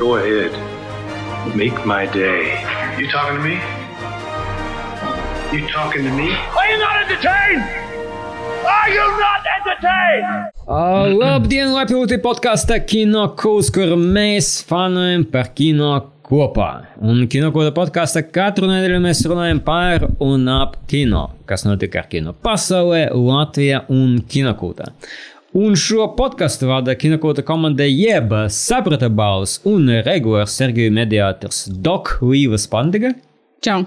Go ahead. Make my day. You talking to me? You talking to me? Are you not entertained? Are you not entertained? Uh, labdien, Latvijas podkāstā Kino Kūs, kur mēs fanojam par kino kopā. Un kinokūda podkāstā katru nedēļu mēs runājam par un ap kino, kas notika ar kino pasaulē, Latvijā un kinokūtā. Un šo podkāstu vada kinokūta komanda jeb saprata balss un regulārs Sergeju mediātors Dok Līvas Pandiga. Čau!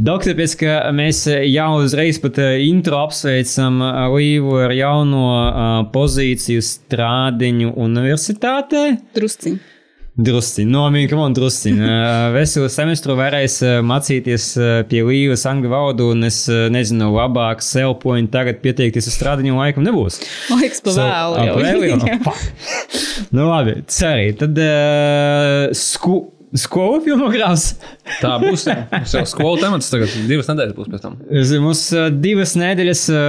Dok, tāpēc, ka mēs jau uzreiz pat uh, intro apsveicam uh, Līvu ar jauno uh, pozīciju strādiņu universitātē. Drusciņ. Drusciņ, nomīgi, kam un drusciņ. Veselu semestru varēs mācīties pie Līvas angļu valodu, un es nezinu, labāk sell point tagad pieteikties uz strādiņu laikam nebūs. Laiks pa vēlu. Pa. Nu labi, cerī. Tad uh, sku, skolu filmogrāfs. Tā būs. Mums jau skolu temats tagad divas nedēļas būs pēc tam. Mums uh, divas nedēļas uh,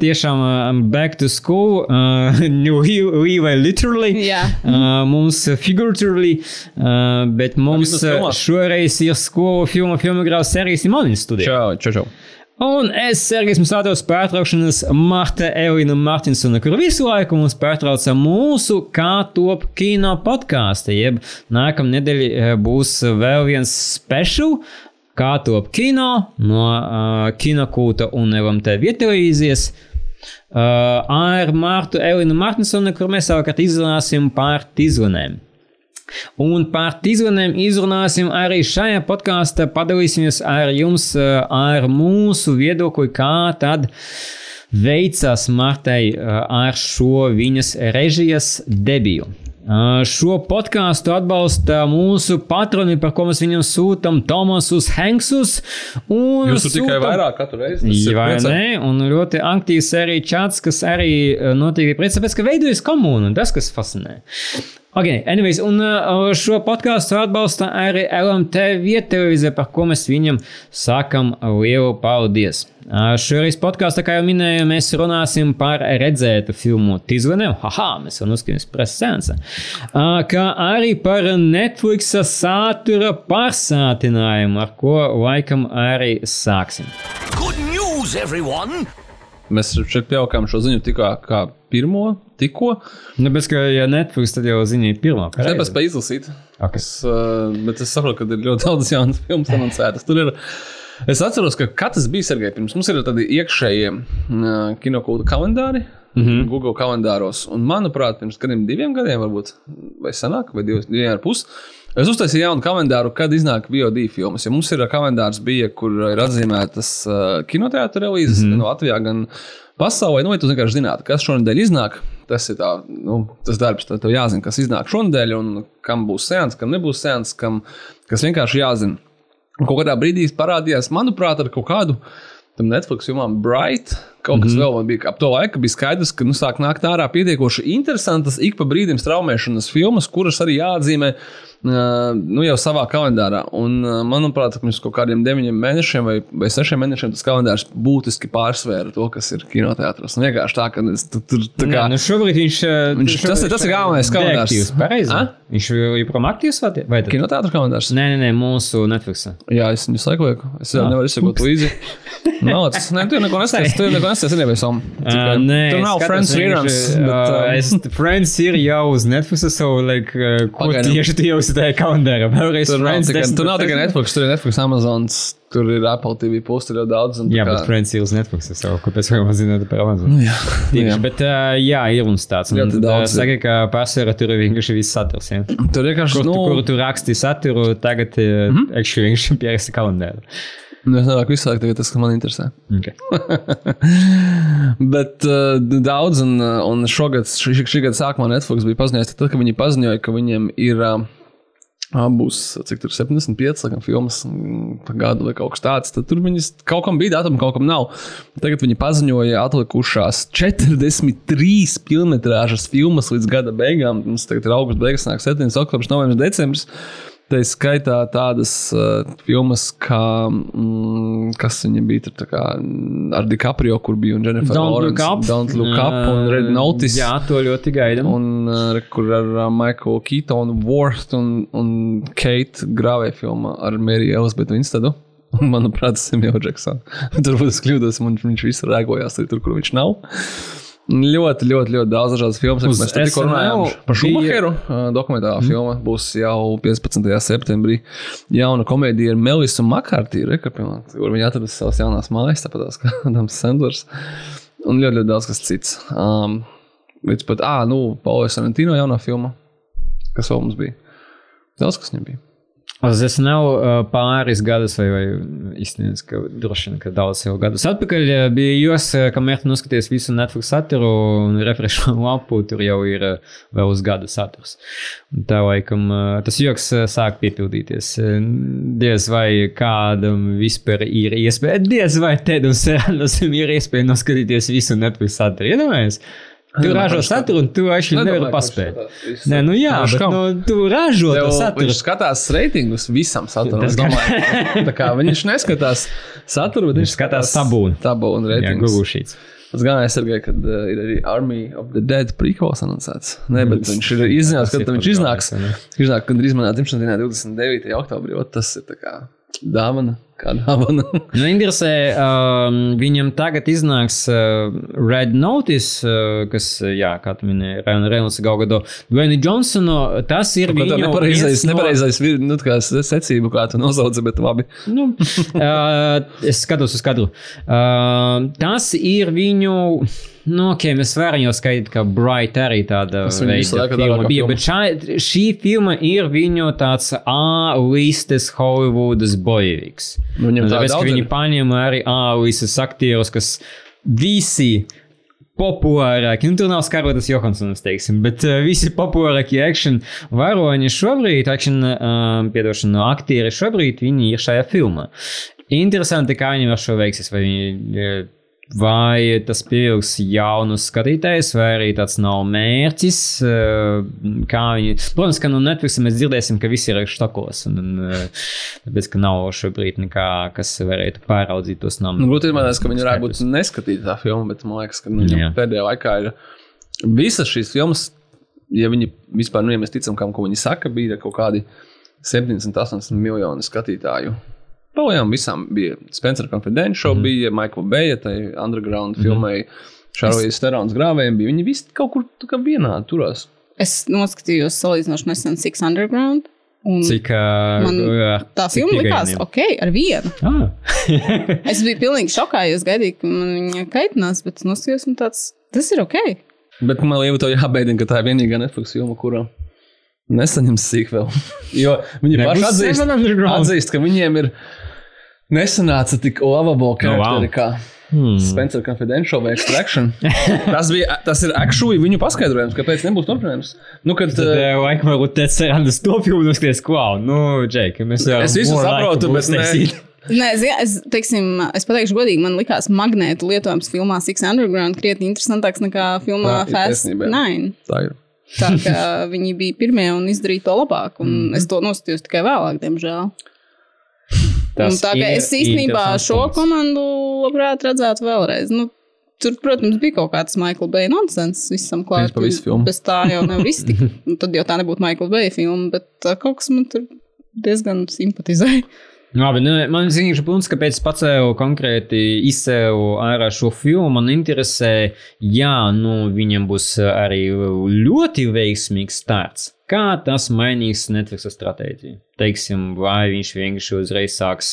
tiešām uh, back to school, uh, Līvai literally. Jā. Uh, mums figuratively, uh, bet mums šoreiz ir skolu filmu filmogrāfs Serijas Imaniņas studijā. Čau, čau, čau. Un es, Sergejs, mums atrodas pārtraukšanas Marta Elīna Martinsona, kur visu laiku mums pārtrauca mūsu kā top kino podkāstu. Jeb nākamā nedēļa eh, būs vēl viens special. Kā top kino no uh, kinokūta un LMT vietelevīzijas. Uh, ar Martu Elīnu Martinsonu, kur mēs savukārt izrunāsim par tīzlunēm. Un par tīzlunēm izrunāsim arī šajā podkāstā. Padalīsimies ar jums eh, ar mūsu viedokli, kā tad veicās Martai eh, ar šo viņas režijas debiju. Uh, Šo podkāstu atbalsta mūsu patroni, par ko mēs viņam sūtām Tomasus Hanksus. un Jūs tur tikai sūtam- vairāk katru reizi. Jā, ne? Un ļoti aktīvs arī čats, kas arī notiek priecā, tāpēc, ka veidojas komūna, un tas, kas fascinē. Ok, anyways, un uh, šo podkāstu atbalsta arī LMT vietelevīzija, par ko mēs viņam sakam lielu paldies. Uh, Šoreiz podkāstā, kā jau minēju, mēs runāsim par redzētu filmu Tizvaniem, haha, mēs jau noskatīsimies preses sēnesa, uh, kā arī par Netflix satura pārsātinājumu, ar ko laikam arī sāksim. Good news, everyone! Mēs šeit pieaugām šo ziņu tikko kā pirmo, tikko. Nu, bet, ka, ja Netflix, tad jau ziņā ir pirmā. Es nepēc spēju izlasīt. Ok. Es, uh, bet es saprotu, ka ir ļoti daudz jaunas filmas anoncētas. Tur ir. Es atceros, ka katrs bija Sergejs. Pirms mums ir tādi iekšējie uh, kinokūta kalendāri. Mm. -hmm. Google kalendāros. Un, manuprāt, pirms kādiem diviem gadiem, varbūt, vai senāk, vai diviem, diviem ar pusi, es uztaisīju jaunu kalendāru, kad iznāk VOD filmas. Ja mums ir kalendārs, bija, kur ir atzīmētas uh, kinoteātris mm -hmm. no Latvijā, gan pasaulē. Nu, vai tu vienkārši zinātu, kas šonadēļ iznāk? Tas ir tā, nu, tas darbs, tad tev jāzina, kas iznāk šonadēļ, un kam būs sēns, kam nebūs sēns, kam, kas vienkārši jāzina. Un kaut kādā brīdī parādījās, manuprāt, ar kaut kādu tam Netflix filmām Bright. Kaut kas mm -hmm. vēl man bija ap to laiku, bija skaidrs, ka nu, sāk nākt ārā pietiekoši interesantas, ik pa brīdim straumēšanas filmas, kuras arī jāatzīmē nu, jau savā kalendārā. Un, manuprāt, pirms kaut kādiem deviņiem mēnešiem vai, vai sešiem mēnešiem tas kalendārs būtiski pārsvēra to, kas ir kinoteātris. Nu, vienkārši tā, ka tur tā kā. Jā, nu šobrīd viņš, Viņš- tas ir- tas ir galvenais kalendārs. Aktīvs, pareizi. Viņš joprojām aktīvs vai tad? Kinoteātris kalendārs. Nē, nē, nē, mūsu Netflix. Jā, es viņu lieku. Es jau nevaru izsekot līdzi. Nav, tas, nē, tu neko neskaties. Neko neskaties, arī esam. Uh, nē, tur nav Friends reruns. uh, um, es, Friends ir jau uz Netflix, so, like, uh, ko Pagaidām. tieši tu jau esi tajā kalendārā? Vēlreiz Tur nav, Friends tikai, desmit tur nav tikai? Netflix, tur ir Netflix, Amazons, tur ir Apple TV, plus tur ir daudz. un Jā, kā- bet Friends ir uz Netflix, so, kāpēc man zināt par Amazon? Jā, Tieši, jā. bet, uh, jā, ir mums tāds. Un, Ļoti daudz Saka, ka pārsvarā tur ir vienkārši viss saturs. Ja? Tur vienkārši, Kur, nu, tu, kuru tu raksti saturu, tagad mm -hmm. actually vienkārši pieraksti kalendāru. Nu, es nevaru laiku tagad tas, kas man interesē. Okay. Bet uh, daudz, un, uh, un šogad, šī, šī gada sākumā Netflix bija paziņojis, tad, kad viņi paziņoja, ka viņiem ir. Uh, ā, Būs cik tur 75, laikam, filmas mm, pa gadu vai kaut kas tāds. Tad tur viņas kaut kam bija datuma, kaut kam nav. Tagad viņi paziņoja atlikušās 43 filmas filmas līdz gada beigām. Mums tagad ir augusts, beigas, nāk 7, oktobris, novembris, decembris. Tā ir skaitā tādas uh, filmas, kā, mm, kas viņa bija tur kā, ar DiCaprio, kur bija un Jennifer Don't Lawrence. Look Up. Don't Look Up un Red Notice. Jā, to ļoti gaidām. Un uh, kur ar uh, Michael Keatonu, Worth un, un Kate grāvēja filmā ar Mariju Elizabethu Winstedu. Un, manuprāt, Samuel Jackson. Turbūt es kļūdos, un viņš visur rēkojās tur, kur viņš nav. Ļoti, ļoti, ļoti daudz dažādas filmas. Uz Mēs tikko runājām par Šumacheru. Dokumentālā mm. filma būs jau 15. septembrī. Jauna komēdija ar Melisu Makārtī, kur viņa atradas savas jaunās mājas, tāpat kā Adams Sandlers. Un ļoti, ļoti daudz kas cits. Um, līdz pat, ah, nu, Paulis Sorrentino jaunā filma. Kas vēl mums bija? Daudz kas viņam bija. Tas nav pāris gadus, vai, vai īstenībā, ka droši vien, ka daudz jau gadus atpakaļ bija jūs, kamēr tu noskaties visu Netflix saturu un refrešu lapu, tur jau ir vēl uz gadu saturs. Un tā laikam tas joks sāk piepildīties. Diez vai kādam vispār ir iespēja, diez vai tēdam serānam ir iespēja noskatīties visu Netflix saturu. Iedomājies? Tu ražo saturu, un tu actually nevari paspēt. Nē, nu jā, Viņš bet nu, tu ražo to Tev, saturu. viņš skatās reitingus visam saturam. Tas Es domāju, tā kā viņš neskatās saturu, bet viņš, Viņš skatās tabūnu. Tabūnu Jā, reitingus. Google Sheets. Es gāju aizsargāju, kad uh, ir arī Army of the Dead prequels anoncēts. Nē, bet viņš ir Tas kad ir viņš iznāks. galvenais, Viņš iznāk, kad drīz manā dzimšanas dienā 29. oktobrī. Tas ir tā kā dāvana, kā dāvana. Nu, interesē, um, viņam tagad iznāks uh, Red Notice, uh, kas, uh, jā, kā tu minēji, Ryan Reynolds Gaugado. Dwayne Johnsonu, tas ir tā viņu nepareizais, no- nepareizais, nu, kā secība, kā tu nosauci, bet labi. Nu, uh, es skatos uz kadru. Uh, tas ir viņu. Nu, ok, mēs varam jau skaidrot, ka Bright arī tāda veida filma bija. Bet šā, šī filma ir viņu tāds A-listes Hollywoodas bojīgs. Nu, Tāpēc, ka viņi ir. paņēma arī A-listes aktierus, kas visi populārākie, nu tur nav skarotas Johansons, teiksim, bet uh, visi populārākie action varoņi šobrīd, action, uh, piedošana, aktieri šobrīd, viņi ir šajā filmā. Interesanti, kā viņi ar šo veiksies, vai viņi uh, Vai tas pievilks jaunus skatītājus, vai arī tāds nav mērķis? eh, Kā viņi, protams, ka no Netflix mēs dzirdēsim, ka visi ir štokos, un, un eh, tāpēc, ka nav šobrīd nekā, kas varētu pāraudzīt tos Nu, namus. Grūti izdomāt, ka viņi varētu būt neskatīti tā filma, bet man liekas, ka nu, pēdējā laikā ir visas šīs filmas, ja viņi vispār, nu, ja mēs ticam, kam, ko viņi saka, bija kaut kādi 70, 80 miljoni skatītāju. Palējām visām bija Spencer Confidential, mm. bija Michael Bay, tai underground mm. filmai, Šarlīs Sterons grāvējiem bija. Viņi visi kaut kur tā kā vienādi turās. Es noskatījos salīdzinoši nesen Six Underground. Un Cik uh, tā filma likās ok, ar vienu. Ah. Es biju pilnīgi šokā, jo es gaidīju, ka man viņa kaitinās, bet es noskatījos, un tāds tas ir ok. Bet man liekas, to jābeidina, ka tā ir vienīgā Netflix filma, kurā nesaņems sīk vēl. Jo viņi paši atzīst, atzīst, ka viņiem ir nesanāca tik lovable charakteri wow. kā Hmm. Spencer Confidential vai Extraction. tas, bija, tas ir actually viņu paskaidrojums, kāpēc nebūs turpinājums. Nu, kad, Tad, uh, laikam, varbūt tāds sarandas to filmu noskaties, wow, nu, Džek, mēs jau. Es visu saprotu, bet ne-. Nē, es, es, teiksim, es pateikšu godīgi, man likās magnēta lietojums filmā Six Underground krietni interesantāks nekā filmā ir Fast. Nine. tā ir. Tā kā viņi bija pirmie un izdarīja to labāk, un mm. es to noskatījos tikai vēlāk, diemžēl. Tas tā kā es īstenībā šo punkts. komandu labprāt redzētu vēlreiz. Nu, tur, protams, bija kaut kāds Michael Bay nonsens visam klāt. Bez tā jau nevar iztikt. Nu, Tad jau tā nebūtu Michael Bay filma, bet uh, kaut kas man tur diezgan simpatizēja. Labi, nu, man ir punkts, kāpēc pacēlu konkrēti izcēlu ārā šo filmu. Man interesē, jā, nu, viņam būs arī ļoti veiksmīgs starts. Kā tas mainīs Netflix stratēģiju? Teiksim, vai viņš vienkārši uzreiz sāks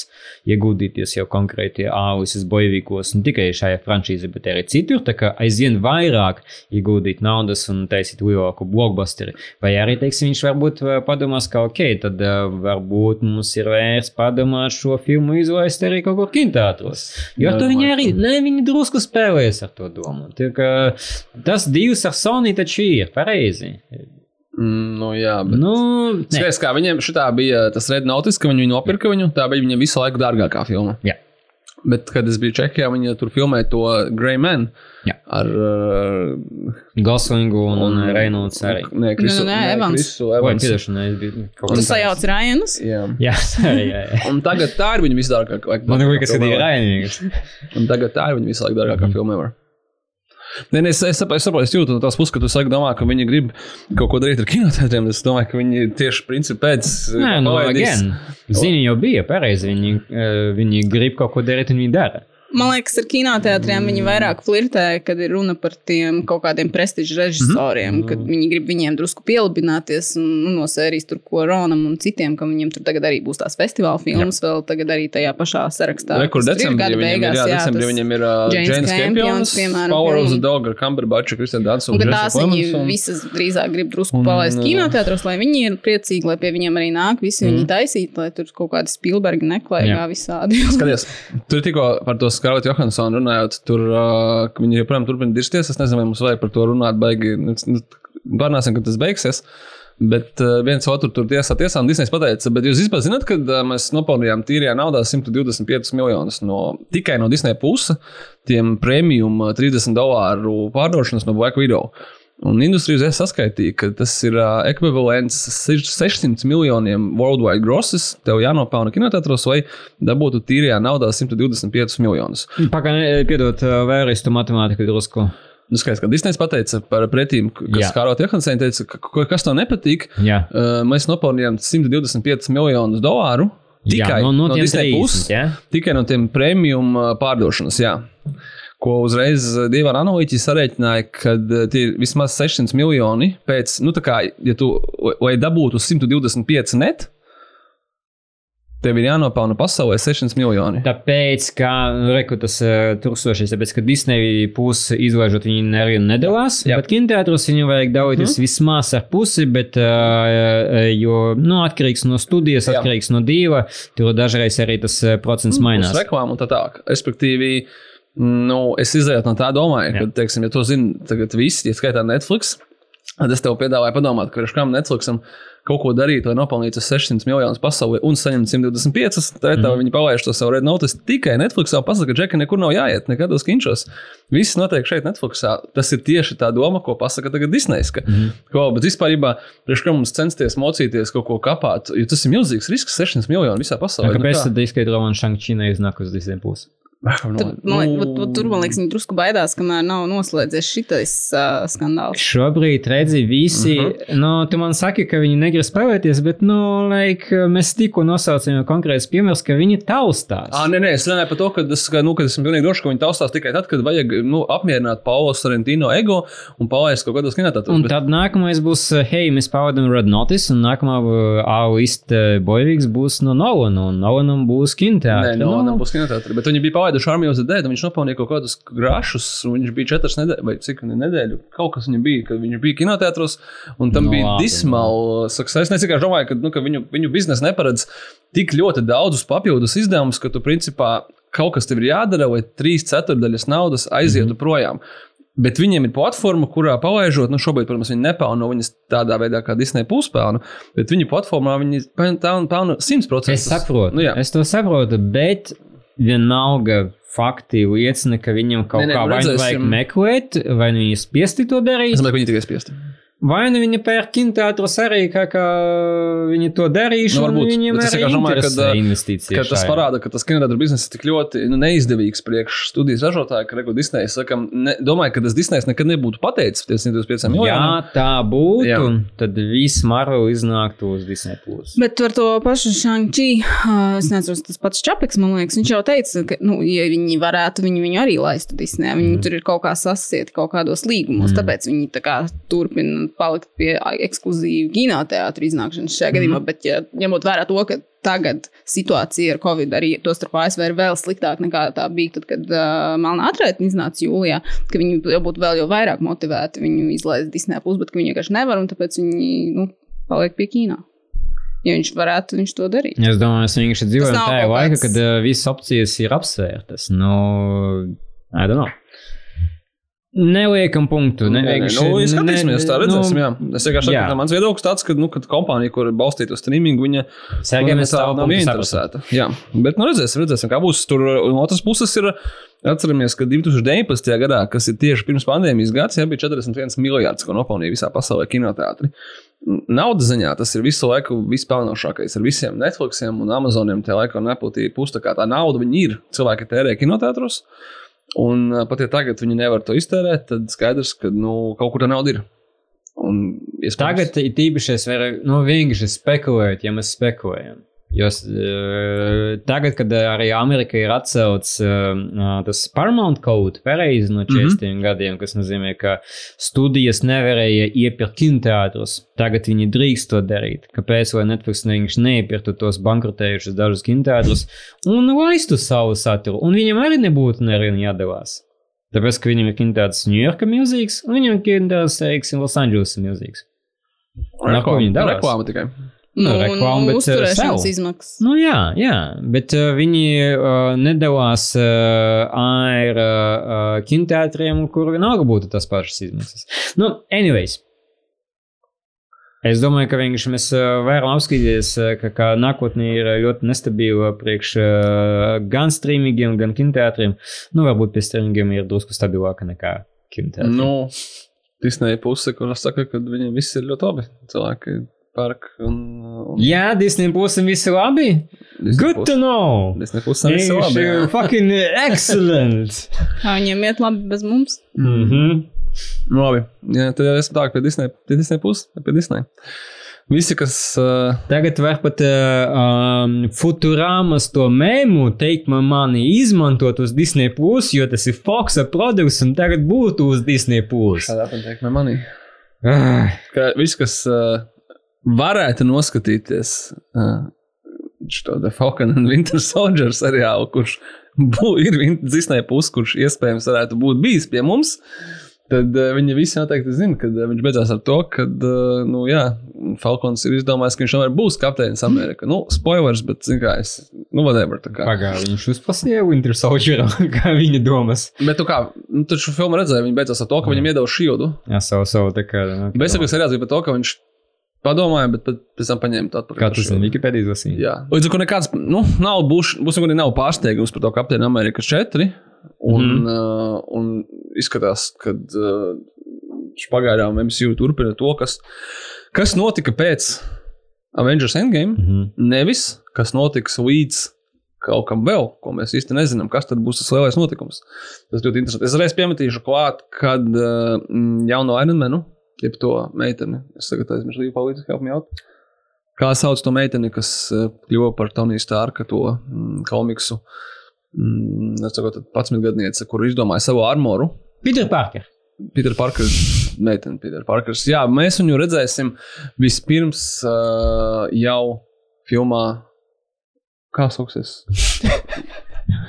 ieguldīties jau konkrēti ālusis bojovīkos, ne tikai šajā franšīzē, bet arī citur, tā kā aizvien vairāk ieguldīt naudas un taisīt lielāku blockbusteri. Vai arī, teiksim, viņš varbūt uh, padomās, ka ok, tad uh, varbūt mums ir vērts padomāt šo filmu izlaist arī kaut kur kinoteātros. Jo tur viņi arī, ne, viņi drusku spēlēs ar to domu. Tā kā tas divs ar Sony taču ir pareizi. Mm, nu, jā, bet. Nu, nē. Skaidrs, kā viņiem šitā bija tas Red Notice, ka viņi nopirka viņu. Tā bija viņam visu laiku dārgākā filma. Jā. Bet, kad es biju Čehijā, viņi tur filmēja to Grey Man Jā. ar uh, Goslingu un, un Reynolds arī. Nē, Krisu, Nu, nē, Evans. Krisu Vai Evans. piedošana, es biju kaut Tu kas sajauc Ryanus? Jā. Jā, sorry, jā, jā. Un tagad tā ir viņa visdārgākā. Man liekas, ka tas ir Rainīgs. Un tagad tā ir viņa vislabākā dārgākā mm. filma. ever. Nē, es, es, saprotu, es, saprotu, es jūtu no tās puses, ka tu saki, domā, ka viņi grib kaut ko darīt ar kinoteātriem. Es domāju, ka viņi tieši principā pēc Nē, nu, palaidīs- again, zini, jau bija pareizi. Viņi, eh, viņi grib kaut ko darīt, un viņi dara. Man liekas, ar kinoteātriem viņi vairāk flirtē, kad ir runa par tiem kaut kādiem prestižu režisoriem, mm -hmm. kad viņi grib viņiem drusku pielabināties un, nu, no sērijas tur, ko Ronam un citiem, ka viņiem tur tagad arī būs tās festivāla filmas, jā. vēl tagad arī tajā pašā sarakstā. Kas tur ir decembrī ir, beigās, jā, jā, decembrī viņam ir uh, James Campions, piemēram, Power of the Dog ar Cumberbatch, Kristian ka Jesse tās viņi un- visas drīzāk grib drusku Un, palaist kinoteātros, lai viņi ir priecīgi, lai pie viņiem arī nāk visi viņi taisīt, lai tur kaut kādi Spielbergi neklājā Jā. visādi. Skaties, tur tikko par to Scarlett Johansonu runājot, tur uh, viņi joprojām turpina dirzties. Es nezinu, vai mums vajag par to runāt, baigi. Nu, nu, Pārnāsim, kad tas beigsies. Bet uh, viens otru tur tiesā, tiesā un Disneys pateica, bet jūs vispār zināt, ka uh, mēs nopelnījām tīrijā naudā 125 miljonus no, tikai no Disneya puses, tiem premium uh, 30 dolāru pārdošanas no Black Widow. Un industrija uzreiz saskaitīja, ka tas ir uh, ekvivalents seš- 600 miljoniem worldwide grosses. Tev jānopelna kinoteātros, lai dabūtu tīrijā naudā 125 miljonus. Pagaidām, piedod, eh, vēlreiz tu matemātiku drusku. Nu, skaidrs, ka Disneys pateica par pretīm, kas Kārot Johansēna teica, ka ka- kas tev nepatīk. Jā. Uh, mēs nopelnījām 125 miljonus dolāru. Tikai jā, no, no, no 30, puses. jā. Tikai no tiem premium pārdošanas, jā. Ko uzreiz uh, divi analītiķi sarēķināja, ka uh, tie ir vismaz 600 miljoni pēc, nu, tā kā, ja tu, lai dabūtu 125 net, tev ir jānopelna pasaulē 600 miljoni. Tāpēc, ka nu, reku, tas uh, tursošais, tāpēc, ka Disneja pusi izlaižot, viņi arī nedalās. Jā. Bet kinteātros viņu vajag dalīties mm. vismaz ar pusi, bet, jo, nu, atkarīgs no studijas, Jā. atkarīgs no dīva, tur dažreiz arī tas procents mainās. Uz reklāmu un tā tālāk. Respektīvi, nu, es izējot no tā domāju, ka, teiksim, ja to zina tagad visi, ja skaitā Netflix, tad es tev piedāvāju padomāt, ka kam Netflixam kaut ko darīt, lai nopelnītu 600 miljonus pasaulē un saņemtu 125. Tad mm. viņi palaiž to savu red notice tikai Netflixā. Pasaka, ka Džeka nekur nav jāiet, nekados kinčos. Viss notiek šeit, Netflixā. Tas ir tieši tā doma, ko pasaka tagad Disneys. Ka, mm. ko, bet vispār, priekš kā mums censties mocīties kaut ko kapāt, jo tas ir milzīgs risks, 600 miljonu visā pasaulē. Kāpēc Nu, kā? tad izskaidro man Šangčīna iznāk uz Disneja pusi? Tad, man liekas, vat- vat tur man liekas, viņi drusku baidās, kamēr nav noslēdzies šitais uh, skandāls. Šobrīd, redzi, visi, uh Mhm. -huh. nu, tu man saki, ka viņi negrib spēlēties, bet, nu, like, mēs tikko nosaucām konkrēts piemērs, ka viņi taustās. Ah, nē, nē, es runāju par to, ka, es, ka, nu, ka esmu pilnīgi drošs, ka viņi taustās tikai tad, kad vajag nu, apmierināt Paulo Sorrentino ego un palaist kaut kādos kinotētos. Un tad nākamais būs, hei, mēs pavadām Red Notice, un nākamā AOIST boivīgs būs no Nolana, un Nolanam būs Nē, kinoteātris. no, no, būs kinotētri. Bet viņi bija palaiduši The Dead, un viņš nopelnīja kaut kādus grašus. Viņš bija četras nedēļas, vai cik nedēļu. Kaut kas viņam bija, kad viņš bija kinotētros, un tam Nu, no, bija labi, dismal success. Es vienkārši domāju, ka, nu, ka viņu, viņu biznesa neparedz tik ļoti daudzus papildus izdevumus, ka tu principā kaut kas tev ir jādara, lai trīs ceturdaļas naudas aizietu mm -hmm. projām. Bet viņiem ir platforma, kurā palaižot, nu, šobrīd, protams, viņi nepelna viņas tādā veidā, kā Disneja puspelna, bet viņu platformā viņi pelna 100%. Es saprotu, Nu, jā. es to saprotu, bet vienalga fakti liecina, ka viņam kaut Nē, nē, kā nu vajag meklēt, vai nu viņi spiesti to darīt. Es domāju, ka viņi tikai spiesti. Vai nu viņi pērk kinoteātros arī, kā, kā viņi to darījuši, Nu, varbūt, viņiem interesē kad, uh, investīcijas. Ka tas parāda, ka tas kinoteātris bizness ir tik ļoti nu, neizdevīgs priekš studijas ražotāja, ka Regu Disneja saka, ne, domāju, ka tas Disneys nekad nebūtu pateicis par 125 Ja miljoniem. tā būtu, Jā. tad viss Marvel iznāktu uz Disney. Plus. Bet par to pašu Šangčī, es nezinu, tas pats Čapiks, man liekas, viņš jau teica, ka, nu, ja viņi varētu, viņi viņu arī laistu Disneyā. Viņi mm. tur ir kaut kā sasieti kaut kādos līgumos, mm. tāpēc viņi tā kā turpina palikt pie ekskluzīvu kinoteātru iznākšanas šajā gadījumā. Bet, ja ņemot vērā to, ka tagad situācija ar Covid arī to starp ASV ir vēl sliktāka nekā tā bija tad, kad uh, Melnā atraitne iznāca jūlijā, ka viņi jau būtu vēl jau vairāk motivēti viņu izlaist Disney plus, bet viņi vienkārši nevar un tāpēc viņi, nu, paliek pie kino. Ja viņš varētu, viņš to darīt. Es domāju, mēs vienkārši dzīvojam tajā laikā, kad uh, visas opcijas ir apsvērtas. Nu, I don't know. Neliekam punktu. Nē, nevienkārši- nu, skatīsimies, tā ne- redzēsim. nu, jā. Es vienkārši saku, ka mans viedoklis tāds, ka, nu, kad kompānija, kur ir balstīta uz streamingu, viņa viņa es tavu nav punktu ieinteresēta. Jā, bet nu, redzēsim, redzēsim, kā būs tur. Un otrs puses ir, atceramies, ka 2019. gadā, kas ir tieši pirms pandēmijas gads, jā, bija 41 miljards, ko nopelnīja visā pasaulē kinoteātri. Naudas ziņā tas ir visu laiku vispelnošākais ar visiem Netflixiem un Amazoniem. Tie laikam nepūtīja pusi, tā kā tā nauda viņi ir. Cilvēki tērē kinoteātros. Un pat ja tagad viņi nevar to iztērēt, tad skaidrs, ka nu, kaut kur tā nauda ir. Un, iespējams- Tagad ir tīpaši es varu nu, vienkārši spekulēt, ja mēs spekulējam. Jo uh, tagad, kad arī Amerika ir atcelts uh, tas Paramount Code pareizi no 40 mm -hmm. gadiem, kas nozīmē, ka studijas nevarēja iepirkt kinoteātrus, tagad viņi drīkst to darīt. Kāpēc lai Netflix neiepirktu tos bankrotējušus dažus kinoteātrus un laistu savu saturu? Un viņam arī nebūtu nevienu jādavās. Tāpēc, ka viņam ir kinoteātris Ņujorka milzīgs, un viņam ir kinoteātris, teiksim, viņi darās? Reklāma tikai. Nu, reklāma, bet, uh, uzturēšanas izmaksas. Nu, jā, jā, bet uh, viņi uh, nedavās uh, ar uh, kinoteātriem, kur vienalga būtu tas pašas izmaksas. Nu, anyways. Es domāju, ka vienkārši mēs uh, varam apskatīties, uh, ka, ka nākotnē ir ļoti nestabila priekš uh, gan streamingiem, gan kinoteātriem. Nu, varbūt pie streamingiem ir drusku stabilāka nekā kinoteātriem. Nu, Disneja puse, kur saka, ka viņiem viss ir ļoti labi. Cilvēki pērk un. un Jā, Disney būsim visi labi. Disney Good to puse- know! Disney puse nav visi labi. jā. Vienkārši Fucking excellent! Kā viņiem iet labi bez mums? Mhm. Nu, labi. Jā, tad jau esmu tā, ka pie Disney, pie Disney puses, pie Disney. Visi, kas. Uh, Tagad var pat uh, um, Futurāmas to mēmu teikt, man mani izmantot uz Disney Plus, jo tas ir Foxa produkts un tagad būtu uz Disney Plus. kādā pateikt, manī. Ah, Ka visi, kas uh, varētu noskatīties uh, šo Falcon and Winter Soldier seriālu, kurš bū, ir Disney puses, kurš iespējams varētu būt bijis pie mums. Tad uh, viņi visi noteikti zina, ka uh, viņš beidzās ar to, ka, uh, nu, jā, Falkons ir izdomājis, ka viņš tomēr būs kapteinis Amerikā. Nu, spoilers, bet, zināmā kā, es, nu, whatever. Pagājuši viņš uzpasīja Winter Soldier, kā viņa domas. Bet, tu kā, nu, taču filmu redzēja, viņi beidzās ar to, ka viņam iedeva šīdu. Jā, savu, savu, tā kā. nu, Bet es bija par to, ka viņš padomāja, bet pēc- tam paņēma to atpakaļ. Kā tas ir. Wikipēdijas lasījums? Jā, līdz ar to nekāds, nu, nav būs, būs nekāds nav pārsteigums par to Kapteini Amerikas 4. Un, mm. Uh, un izskatās, ka uh, pagaidām MCU turpina to, kas, kas notika pēc Avengers Endgame, mm. Mhm. nevis kas notiks līdz kaut kam vēl, ko mēs īsti nezinām, kas tad būs tas lielais notikums. Tas ļoti interesanti. Es reiz piemetīšu klāt, kad uh, mm, jauno Ironmanu, jeb to meiteni, es tagad aizmirsu, līdzi palīdzi, kā apmjaut. Kā sauc to meiteni, kas uh, kļuva par Toniju Stārka, to mm, komiksu, mm, es saprotu, 11 gadniece, kur izdomāja savu armoru. Peter Parker. Peter Parkers, meitene, Peter Parkers. Jā, mēs viņu redzēsim vispirms uh, jau filmā. Kā sauksies?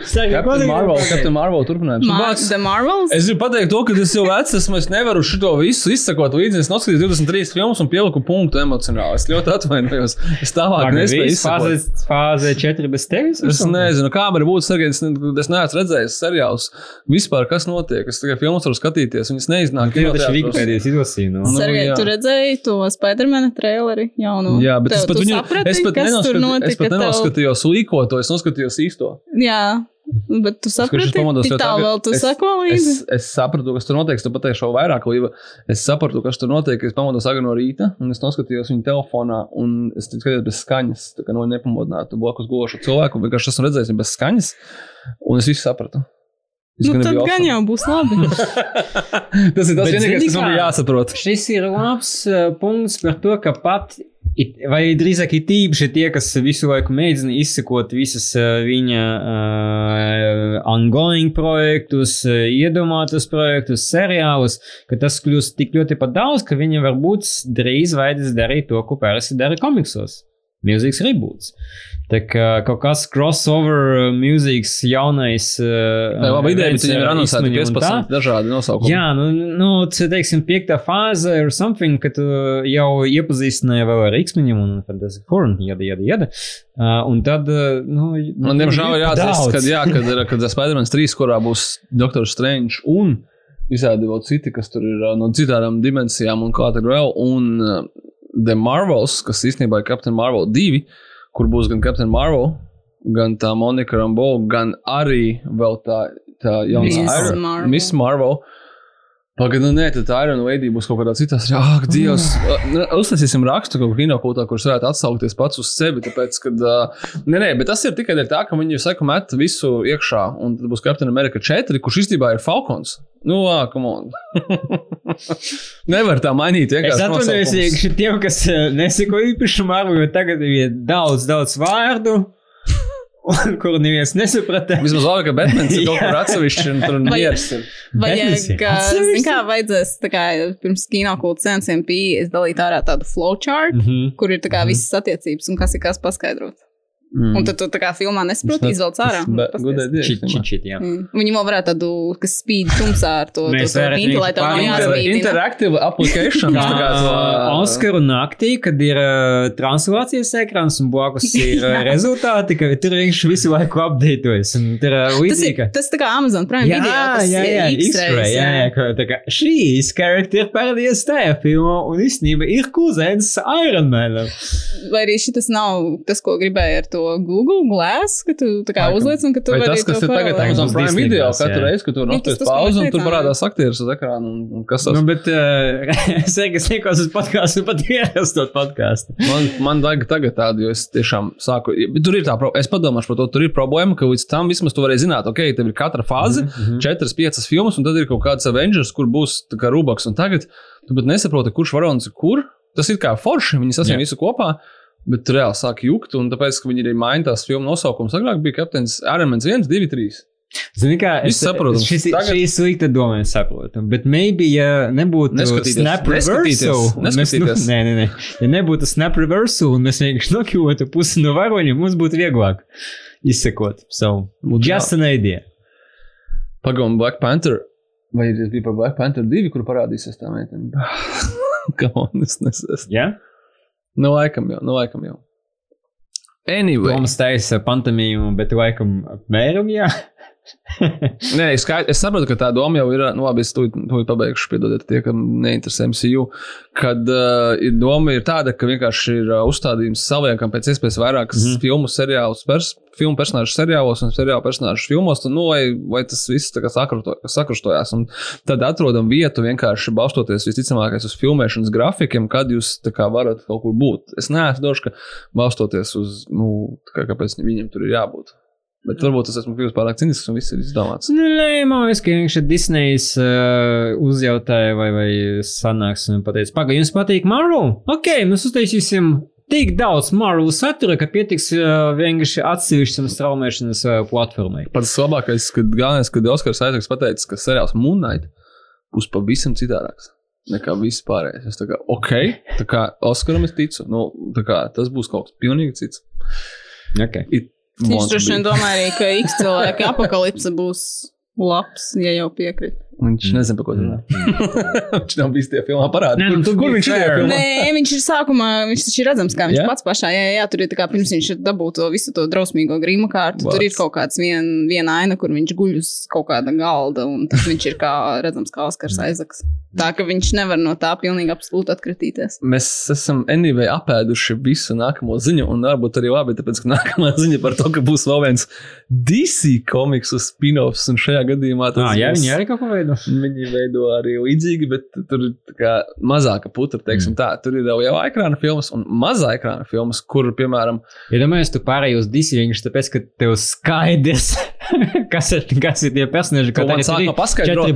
Captain Marvel, Captain Marvel turpinājums. Vārds- The Marvels? Es gribu pateikt, to, ka es jau vecs esmu. Es nevaru šo visu izsakot līdzi. Es noskatījos 23 filmas un pieliku punktu emocionāli. Es ļoti atvainojos. Es tālāk nespēju izsakot. Fāze, fāze 4 bez tevis? Es nezinu, kā man būtu Sergejs. Es, es neesmu redzējis seriālus. Vispār, kas notiek. Es tikai filmas varu skatīties. Viņas neiznāk. Tie taču. Wikipēdijas izlasīja. Nu. Nu, Sergei, tu redzēji to Spidermana traileri jaunu? Jā, bet Tev, es pat, viņu, saprati, es pat, kas tur nenoskatījos, notika? es pat tev? nenoskatījos līkoto, es noskatījos īsto. Jā, bet tu tik jau tālu tagad. vēl tu Es- sako Es, līdzi? es sapratu, kas tur notiek. Es tu pateikšu vēl vairāk, Līva. Es sapratu, kas tur notiek. Es pamodos agri no rīta, un es noskatījos viņu telefonā, un es skatījos bez skaņas. Tā kā no nepamodinātu blakus gulošu cilvēku, vienkārši esmu redzējis bez skaņas, un es visu sapratu. Nu, tad be gan awesome. jau būs labi. Tas ir tas vienīgais, kas man bija jāsaprot. Šis ir labs uh, punkts par to, ka pat, it, vai drīzāk ir tīpaši tie, kas visu laiku mēģina izsekot visas uh, viņa uh, ongoing projektus, uh, iedomātus projektus, seriālus, ka tas kļūst tik ļoti pat daudz, ka viņi varbūt drīz vajadzēs darīt to, ko parasti dara komiksos. Mūzikas reboots. Tā kā kaut kas crossover uh, mūzikas jaunais. Uh, Tā ir laba ideja, bet viņiem ir tā. 15 dažādi nosaukumi. Jā, nu, nu teiksim, piektā fāze ir something, ka tu jau iepazīstināji vēl ar X-meņiem un Fantastic Four un jada, jada, jada. Uh, un tad, uh, nu, Man, diemžēl, ir jāatzīst, daudz. ka, jā, kad ir kad ir Spider-Man 3, kurā būs Doctor Strange un Visādi vēl citi, kas tur ir uh, no citām dimensijām un kā tad vēl. Un uh, The Marvels, kas īstenībā ir Captain Marvel 2, kur būs gan Captain Marvel, gan tā Monika Rambo, gan arī vēl tā, tā jaunā Miss Marvel. Miss Marvel. Pagaidām, nu, nē, tad Iron Lady būs kaut kādā citā. Ak, Dievs! Uh, Uztaisīsim rakstu kaut kādā kinokūtā, kurš varētu atsaukties pats uz sevi. Tāpēc, kad, nē, nē, bet tas ir tikai tā, ka viņi saka, met visu iekšā. Un tad būs Captain America 4, kurš īstenībā ir Falcons. Nu, ah, come on. Nevar tā mainīt. Es atvainojos iekšā tiem, kas neseko jo tagad ir daudz, daudz vārdu, un kur neviens nesaprata. Vismaz labi, ka Batmans ir kaut kur atsevišķi un tur Vai- miers ir. Vajag, zin kā, vajadzēs, tā kā pirms kino kulta sensiem bija, es dalītu ārā tādu flowchart, mm Mhm. -hmm. kur ir tā kā visas attiecības un kas ir kas paskaidrot. Mm. Un tad tu tā kā filmā nesaproti, izvelc ārā. un paskaties. Gudēji, Čit, čit, čit, jā. Mm. Viņi vēl varētu tādu, kas spīd tumsā ar to, to, to pinti, lai tev nav jāspīd. interactive application. tā kā to, Uh, Oskaru naktī, kad ir uh, translācijas ekrāns un blakus ir uh, rezultāti, ka tur vienkārši visu laiku updatējas. un Tur ir uh, Tas ir līdzīga. tas tā kā Amazon Prime Jā, video. jā, jā, X-ray, jā, jā, ka tā kā šīs karakteris parādījās tajā filmā, un īstenībā ir kuzens Iron Man. Vai arī šis nav tas, ko gribēja ar to Google Glass, ka tu tā kā uzliec un ka tu vari tas, kas to ir tagad? Amazon Prime video, katru reizi, kad ko pauze, mēs un tur parādās aktieris uz ekrāna. Un, un kas tas Nu, bet uh, es es nekos uz podkāstu pat ierastot podkāstu. man, man vajag tagad tādu, jo es tiešām sāku. Bet tur ir tā, es padomāšu par to, tur ir problēma, ka līdz tam vismaz tu vari zināt, ok, tev ir katra fāze, mm -hmm. četras, piecas filmas, un tad ir kaut kāds Avengers, kur būs tā kā Rubaks, un tagad tu pat nesaproti, kurš varonis ir kur. Tas ir kā forši, viņi sasniedz visu kopā. Bet tur reāli sāk jukt, un tāpēc, ka viņi arī maina tās filmu nosaukumus. Agrāk bija Captains Armēns 1, 2, 3. Zini, kā Viss saprotams. Šis, Tagad- Tagad... ir slikta doma, es saprotu. Bet maybe, ja nebūtu snap reversal, mēs, nu, nē, nē, nē. Ja nebūtu snap reversal, un mēs vienkārši nokļūtu pusi no varoņiem, mums būtu vieglāk izsekot. So, Būtu just an idea. Pagaidām, Black Panther. Vai tas bija par Black Panther 2, kur parādīsies tā meitene? Kam on, es nesaku. Ja? Nu, laikam jau, nu, laikam jau. Anyway. Toms taisa pantomīmu, bet laikam apmēram, jā. Nē, es, skait, es saprotu, ka tā doma jau ir. Nu, labi, es to pabeigšu, piedodiet, tie, kam neinteresē MCU. Kad uh, ir doma ir tāda, ka vienkārši ir uh, uzstādījums saliekam pēc iespējas vairākas mm. -hmm. filmu seriālus, pers, filmu personāžu seriālos un seriālu personāžu filmos, tad, nu, lai, lai tas viss kā sakrutojās. Un tad atrodam vietu vienkārši balstoties visticamākais uz filmēšanas grafikiem, kad jūs kā varat kaut kur būt. Es neesmu drošs, ka balstoties uz, nu, kā, kāpēc viņiem tur ir jābūt. Bet varbūt tas esmu kļuvis pārāk cinisks un viss ir izdomāts. Nu, nē, man liekas, ka vienkārši Disney's uh, uzjautāja, vai, vai sanāks un pateica, pagaidi, jums patīk Marvel? Ok, mēs uztaisīsim tik daudz Marvel satura, ka pietiks uh, vienkārši atsevišķam straumēšanas uh, platformai. Pats labākais, kad galvenais, kad Oskars Aizaks pateica, ka seriāls Moonlight būs pavisam citādāks. Nekā viss pārējais. Es tā kā, ok, tā kā Oskaram es ticu. Nu, tā kā tas būs kaut kas pilnīgi cits. Okay. It Viņš droši vien domā arī, ka X cilvēka apakalipse būs labs, ja jau piekrīt. Viņš nezina, par ko tu runā. viņš nav bijis tajā filmā parādīts. Nē, nu, kur viņš ir filmā? Nē, viņš ir sākumā, viņš taču ir redzams, kā viņš Jā? yeah? pats pašā, jā, jā, jā, tur ir tā kā pirms viņš ir dabūjis to visu to drausmīgo grīmu kārtu. Tur ir kaut kāds vien, viena aina, kur viņš guļ uz kaut kāda galda, un tad viņš ir kā redzams kā Oskars Aizaks. Tā ka viņš nevar no tā pilnīgi absolūti atkritīties. Mēs esam anyway apēduši visu nākamo ziņu, un varbūt arī labi, tāpēc, ka nākamā ziņa par to, ka būs vēl viens DC komiksu spin-offs, un šajā gadījumā tas Ah, jā, būs- viņi arī kaut ko veido. Viņi veido arī līdzīgi, bet tur ir mazāka putra, teiksim mm. tā. Tur ir jau ekrāna filmas un mazā ekrāna filmas, kur, piemēram, Iedomājieties, tu pārēji uz vienkārši tāpēc, ka tev skaidrs, kas ir, kas ir tie personāļi, Ko man tagad sākumā ir paskaidro,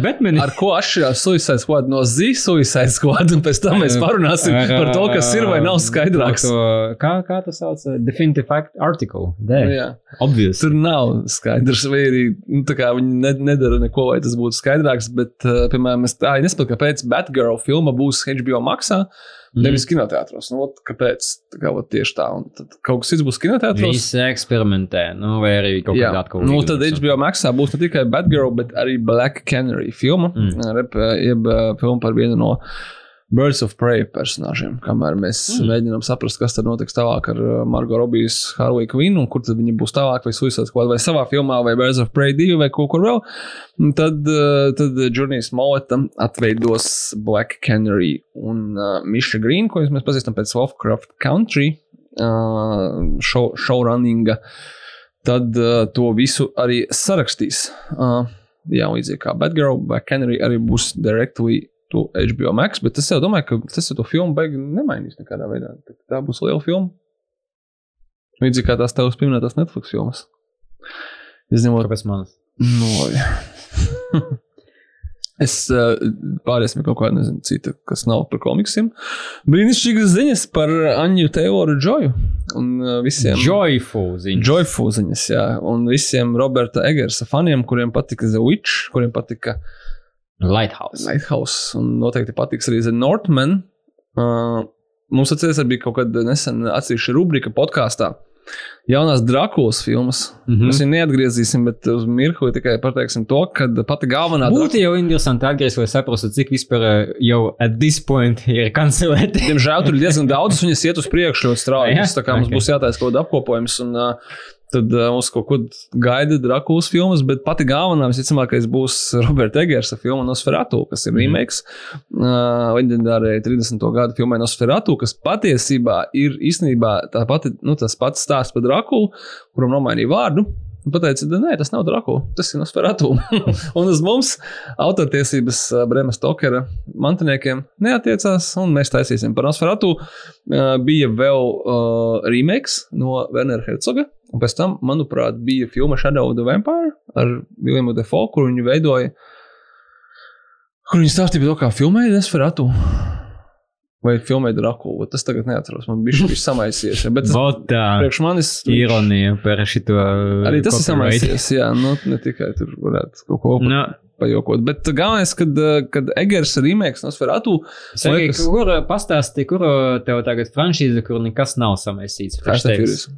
ar ko atšķirās Suicide Squad no Z Suicide Squad, un pēc tam mēs parunāsim Ar, par to, kas ir vai nav skaidrāks. To, kā, kā tas sauc? Definitive fact article. There. Jā. Obvious. Tur nav skaidrs, vai arī nu, viņi ne, nedara neko, lai tas būtu skaidrāks. Bet, uh, piemēram, es tā nesaprotu, kāpēc Batgirl filma būs HBO maksā, Mhm. Nevis kinoteātros. Nu, ot, kāpēc? Tā kā, ot, tieši tā. Un tad kaut kas cits būs kinoteātros. Visi eksperimentē, nu, vai arī kaut kādā atkal. nu, tad. HBO maksā būs ne tikai Batgirl, bet arī Black Canary filma. Mm. Rep, jeb uh, filma par vienu no Birds of Prey personāžiem, kamēr mēs mm. mēģinām saprast, kas tad notiks tālāk ar uh, Margo Robijas Harley Quinn un kur tad viņa būs tālāk, vai Suicide Squad, vai savā filmā, vai Birds of Prey 2 vai kaut kur vēl. Tad, uh, tad Jurnijas Molleta atveidos Black Canary un uh, Misha Green, ko mēs pazīstam pēc Lovecraft Country uh, show, showrunninga. Tad uh, to visu arī sarakstīs. Uh, jā, līdzīgi kā Batgirl, Black Canary arī būs directly to HBO Max, bet es domāju, ka tas jau to filmu beigās nemainīs nekādā veidā. Tā būs liela filma. Līdzīgi kā tās tavas pieminētās Netflix filmas. Izņemot, kāpēc man? No, Es uh, pāriesim kaut kādu, nezinu, citu, kas nav par komiksiem. Brīnišķīgas ziņas par Anju Teiloru Džoju. Un uh, visiem. Joyful ziņas. Joyful ziņas, jā. Un visiem Roberta Egersa faniem, kuriem patika The Witch, kuriem patika Lighthouse. Lighthouse. Un noteikti patiks arī The Northman. Uh, mums atceries arī kaut kad nesen atsevišķa rubrika podkāstā. Jaunās Drakulas filmas. Mm -hmm. Mēs viņu neatgriezīsim, bet uz mirkli tikai pateiksim to, ka pati galvenā. Būtu jau interesanti atgriezties, lai saprastu, cik vispār jau at this point ir kancelēti. Diemžēl tur ir diezgan daudz, viņas iet uz priekšu ļoti strauji. Tā kā okay. mums būs jātaisa kaut kāda apkopojums. Un, uh, Tad uh, mums kaut ko gaida Drakulas filmas, bet pati galvenā, visticamākais, būs Roberta Egersa filma Nosferatu, kas ir mm. remakes. Uh, leģendārai 30. gada filmai Nosferatu, kas patiesībā ir īstenībā tā pati, nu, tas pats stāsts par Drakulu, kuram nomainīja vārdu. Pateica, nē, tas nav Drakula, tas ir Nosferatu. un uz mums autortiesības Brēma Stokera mantiniekiem neatiecās, un mēs taisīsim par Nosferatu. Bija vēl uh, remakes no Wernera Herzoga, un pēc tam, manuprāt, bija filma Shadow of the Vampire ar Viljumu Defoe, kur viņi veidoja, kur viņi stāstīja par to, kā filmēja Nosferatu. Vai filmē Drakulu? Tas tagad neatceros. Man bija šis samaisies. Bet tas priekš manis. Ironija par šito. Arī tas ir samaisies. Jā, nu, ne tikai tur varētu kaut ko no. Pajokot. Bet galvenais, kad, kad Egers remake Nosferatu. Liekas... Kur pastāstīja, kur tev tagad franšīze, kur nekas nav samaisīts?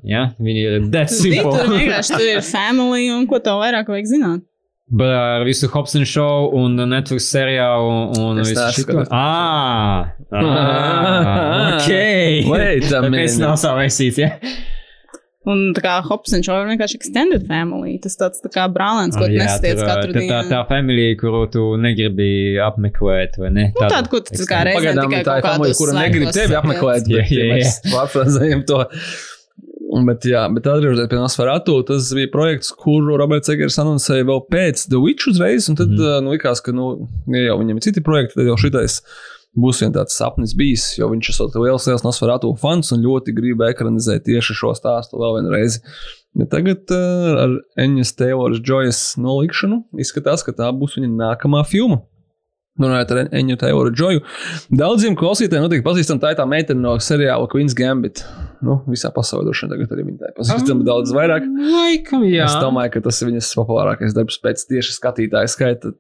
Jā, viņi ir dead simple. Tur vienkārši tur ir family un ko tev vairāk vajag zināt. Ar visu Hobsonu šovu un Netflix seriālu un es visu šo ah, ah, ok. Wait, Tāpēc nav savaisīts, ja? Un tā kā Hobsons jau ir vienkārši extended family. Tas tāds tā kā brālēns, ko oh, nesatiec katru tā, dienu. Tā, tā familija, kuru tu negribi apmeklēt, vai ne? Nu, tāda, ko tu kā reizē tikai tā ir familija, kura negrib tevi apmeklēt. Jā, jā, jā. Pārfrāzējam to. Bet, jā, bet atgriežoties pie Nosferatu, tas bija projekts, kuru Roberts Egers anoncēja vēl pēc The Witch uzreiz, un tad mm. nu, likās, ka, nu, ja jau viņam ir citi projekti, tad jau šitais būs viens tāds sapnis bijis, jo viņš ir liels, liels Nosferatu fans un ļoti grib ekranizēt tieši šo stāstu vēl vienreiz. Bet tagad uh, ar Eņģes Tayloras Joyas nolikšanu izskatās, ka tā būs viņa nākamā filma. Runājot ar Eņģu Tayloru Joyu. Daudziem klausītājiem noteikti pazīstama tā ir tā meitene no seriāla Queen's Gambit. Nu, visā pasaulē droši vien tagad arī viņa tā ir pazīstama daudz vairāk. Laikam, jā. Es domāju, ka tas ir viņas populārākais darbs pēc tieši skatītāja skaita.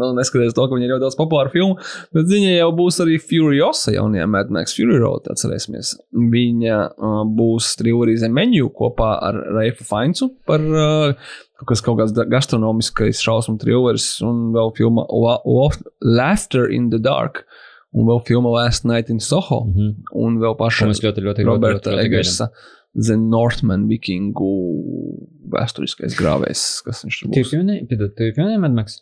Nu, neskatoties to, ka viņa ir ļoti daudz populāru filmu, bet viņa jau būs arī Furiosa jaunajā Mad Max Fury Road, atcerēsimies. Viņa uh, būs triloģija zem menu kopā ar Reifu Faincu par uh, kas kaut kāds gastronomiskais šausmu trilleris, un vēl filma Laughter in the Dark, un vēl filma Last Night in Soho, mm -hmm. un vēl paša ļoti, ļoti, Roberta ļoti, ļoti, Egersa. The Northman vikingu vēsturiskais grāvējs, kas viņš tur būs. Tu pieminēji Mad Max?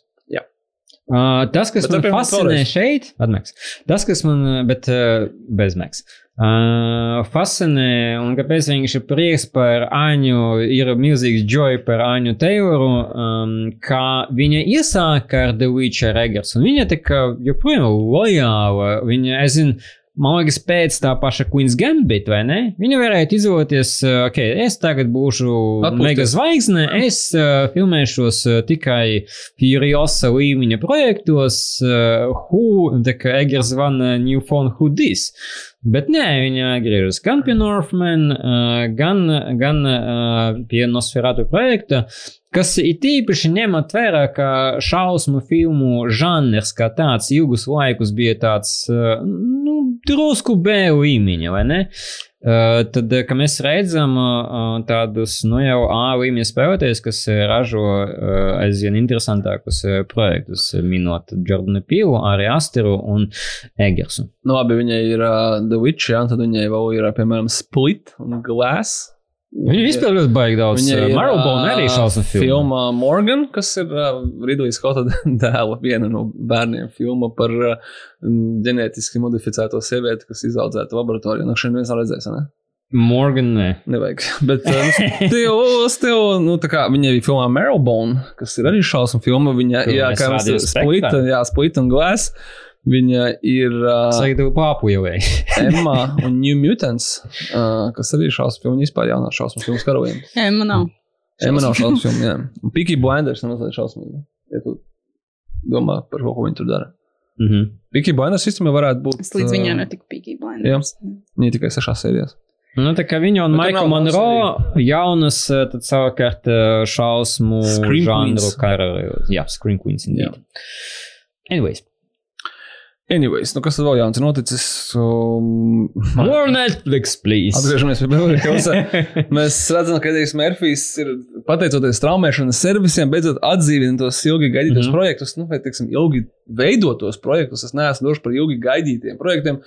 Uh, tas, kas bet man fascinē šeit, Admeks, tas, kas man, bet uh, bez Meks. Uh, fascinē, un kāpēc viņš ir prieks par Aņu, ir milzīgs joy par Aņu Teiloru, um, kā viņa iesāka ar The Witcher Eggers, un viņa tā kā joprojām lojāla, viņa, es zinu, Man liekas, pēc tā paša Queen's Gambit, vai ne? Viņa varētu izvēlēties, ok, es tagad būšu Atpūsties. mega zvaigzne, es uh, filmēšos uh, tikai Furiosa līmeņa projektos, uh, Who, tā kā Eggers van uh, New Phone Who This. Bet nē, viņa griežas gan pie Northman, uh, gan, gan uh, pie Nosferatu projekta, kas ir tīpaši ņemot vērā, ka šausmu filmu žanrs kā tāds ilgus laikus bija tāds, uh, nu, drusku B līmeņa, vai ne? Uh, tad, uh, kad mēs redzam uh, tādus, nu jau A līmeņa spēlētājus, kas ražo uh, aizvien interesantākus projektus, minot Jordanu Pīlu, arī Asteru un Egersu. Nu, labi, viņai ir The Witch, jā, tad viņai vēl ir, piemēram, Split un Glass. Viņa vispār ļoti baigi daudz. Ir, Marlbone arī šausmu filma. Filmā Morgan, kas ir uh, Ridley Scotta dēla, viena no bērniem, filma par uh, ģenētiski modificēto sievieti, kas izaudzēta laboratorijā. Nu, šodien viens nav redzējis, ne? Morgan, nē. Nevajag. Bet uh, tev, tev, nu, tā kā viņa ir filmā Marlbone, kas ir arī šausmu filma, viņa, Kur jā, kā mēs rādījām Split, jā, Split un Glass. Viņa ir uh, tev pāpu jau vajag. Emma un New Mutants, uh, kas arī ir šausmu filma, vispār jaunā šausmu filmas karavīna. Jā, man nav. Emma nav šausmu filma, jā. Un Piki Blinders ir mazliet šausmīga. Ja tu domā par ko, ko viņi tur dara. Mhm. Piki Blinders īstenībā varētu būt. Es līdz viņai ā, netiku pīkīgi blinders. Viņa tikai sešās sērijās. Nu, tā kā viņa un nav Monroe jaunas, tad savukārt šausmu žanru Queens. kara. Jā, Screen Queens. indeed. Anyways. Anyways, nu kas tad vēl jauns ir noticis? Um, More Netflix, please. Atgriežamies pie Hills. Mēs redzam, ka Edijs Mērfijs ir pateicoties traumēšanas servisiem, beidzot atdzīvina tos ilgi gaidītos mm. -hmm. projektus, nu, vai teiksim, ilgi veidotos projektus. Es neesmu drošs par ilgi gaidītiem projektiem.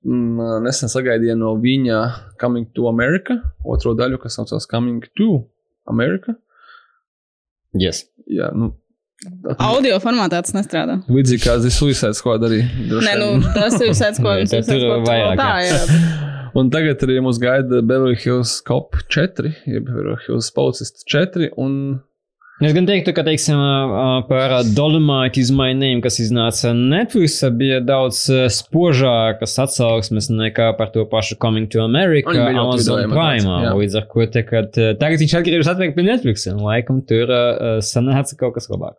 Mm, Nesen sagaidīju no viņa Coming to America, otro daļu, kas saucās Coming to America. Yes. Jā, nu, Audio formātā tas nestrādā. līdzīgi kā The Suicide Squad arī. Nē, nu, tas ir viņš tad tur vairāk, Tā, jā. Un tagad arī mums gaida Beverly Hills Cop 4, jeb Beverly Hills Policists 4. Un Es gan teiktu, ka, teiksim, par Dolomite is my name, kas iznāca Netflix, bija daudz spožākas atsauksmes nekā par to pašu Coming to America, Amazon Prime. Līdz ar ko te, kad, tagad viņš atgriežas atpakaļ pie Netflix, un laikam tur sanāca kaut kas labāk.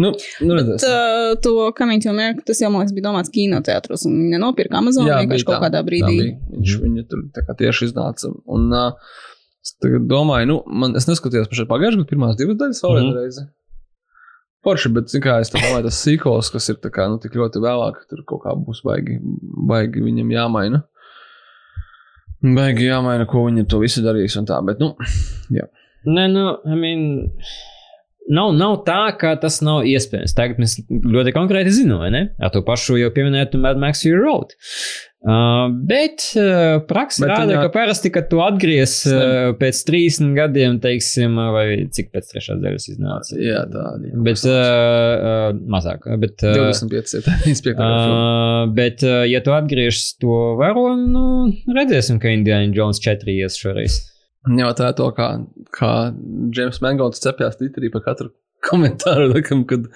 Nu, nu redzēsim. Tā, to Coming to America, tas jau, man liekas, bija domāts kinoteātros, un viņi nenopirka Amazon Jā, vienkārši kaut tā. kādā Tā brīdī. bija. Viņš viņa tur tā kā tieši iznāca. Un uh, es tagad domāju, nu, man, es neskatījos par šo pagājušajā gadā, pirmās divas daļas vēl Mhm. vienu reizi. Forši, bet, kā, es tā domāju, tas sīkols, kas ir tā kā, nu, tik ļoti vēlāk, tur kaut kā būs baigi, baigi viņam jāmaina. Baigi jāmaina, ko viņi to visu darīs un tā, bet, nu, Nē, nu, I mean, nav, nav tā, ka tas nav iespējams. Tagad mēs ļoti konkrēti zinām, vai ne? Ar to pašu jau pieminētu Mad Max Fury Road. Uh, bet uh, praksa rāda, ka parasti, kad tu atgries uh, pēc 30 gadiem, teiksim, vai cik pēc trešās daļas iznāca. jā, tā arī. Bet uh, uh, mazāk. Bet, uh, 25 ir tā inspektora. Uh, bet, uh, ja tu atgriežas to varoni, nu, redzēsim, ka Indiana Jones 4 ies šoreiz. Ņemot vērā to, kā, kā Džeims Mangauts cepjas Twitterī par katru komentāru, laikam, kad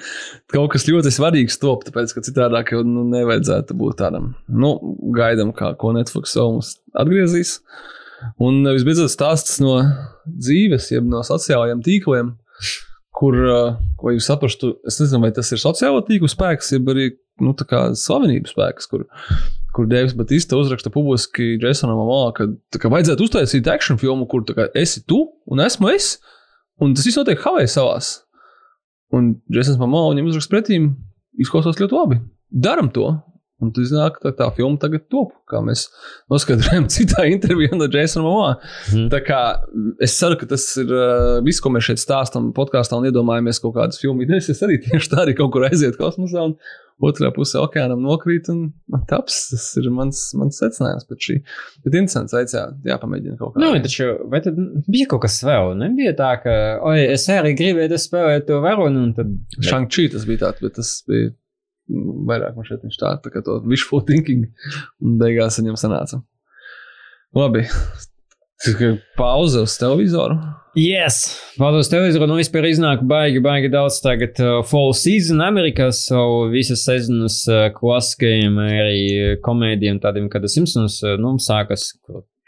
kaut kas ļoti svarīgs top, tāpēc, ka citādāk jau nu, nevajadzētu būt tādam. Nu, gaidām, kā, ko Netflix vēl mums atgriezīs. Un visbeidzot stāsts no dzīves, jeb no sociālajiem tīkliem, kur, ko jūs saprastu, es nezinu, vai tas ir sociālo tīklu spēks, jeb arī, nu, slavenības spēks, kur, kur Deivs Batista uzraksta publiski Jasonam Amā, ka kā vajadzētu uztaisīt action filmu, kur kā esi tu un esmu es, un tas viss notiek Havaju salās. Un Jasons Mamā viņam uzraksta pretīm, izklausās ļoti labi. Daram to! Un tu zini, ka tā, tā filma tagad top, kā mēs noskaidrojam citā intervijā no Jasona Mamā. Mhm. Tā kā es ceru, ka tas ir uh, viss, ko mēs šeit stāstām podkāstā un iedomājamies kaut kādas filmu idejas. Es arī tieši tā arī kaut kur aiziet kosmosā un otrā pusē okeānam nokrīt un taps. Tas ir mans, mans secinājums pēc šī. Bet interesants, jā, jāpamēģina kaut kā. Nu, taču, vai tad bija kaut kas vēl? Nebija tā, ka, oi, es arī gribēju spēlēt to varoni, un tad. Shang-Chi tas bija tāds, bet tas bija mm, vairāk man šeit viņš tā, tā kā to wishful thinking, un beigās viņam sanāca. Labi. Pauze uz televizoru. Yes! Valdos televizoru, nu vispār iznāk baigi, baigi daudz tagad uh, fall season Amerikā, so visas sezonas uh, klasiskajiem arī komēdiem, tādiem kā The Simpsons, uh, nu, sākas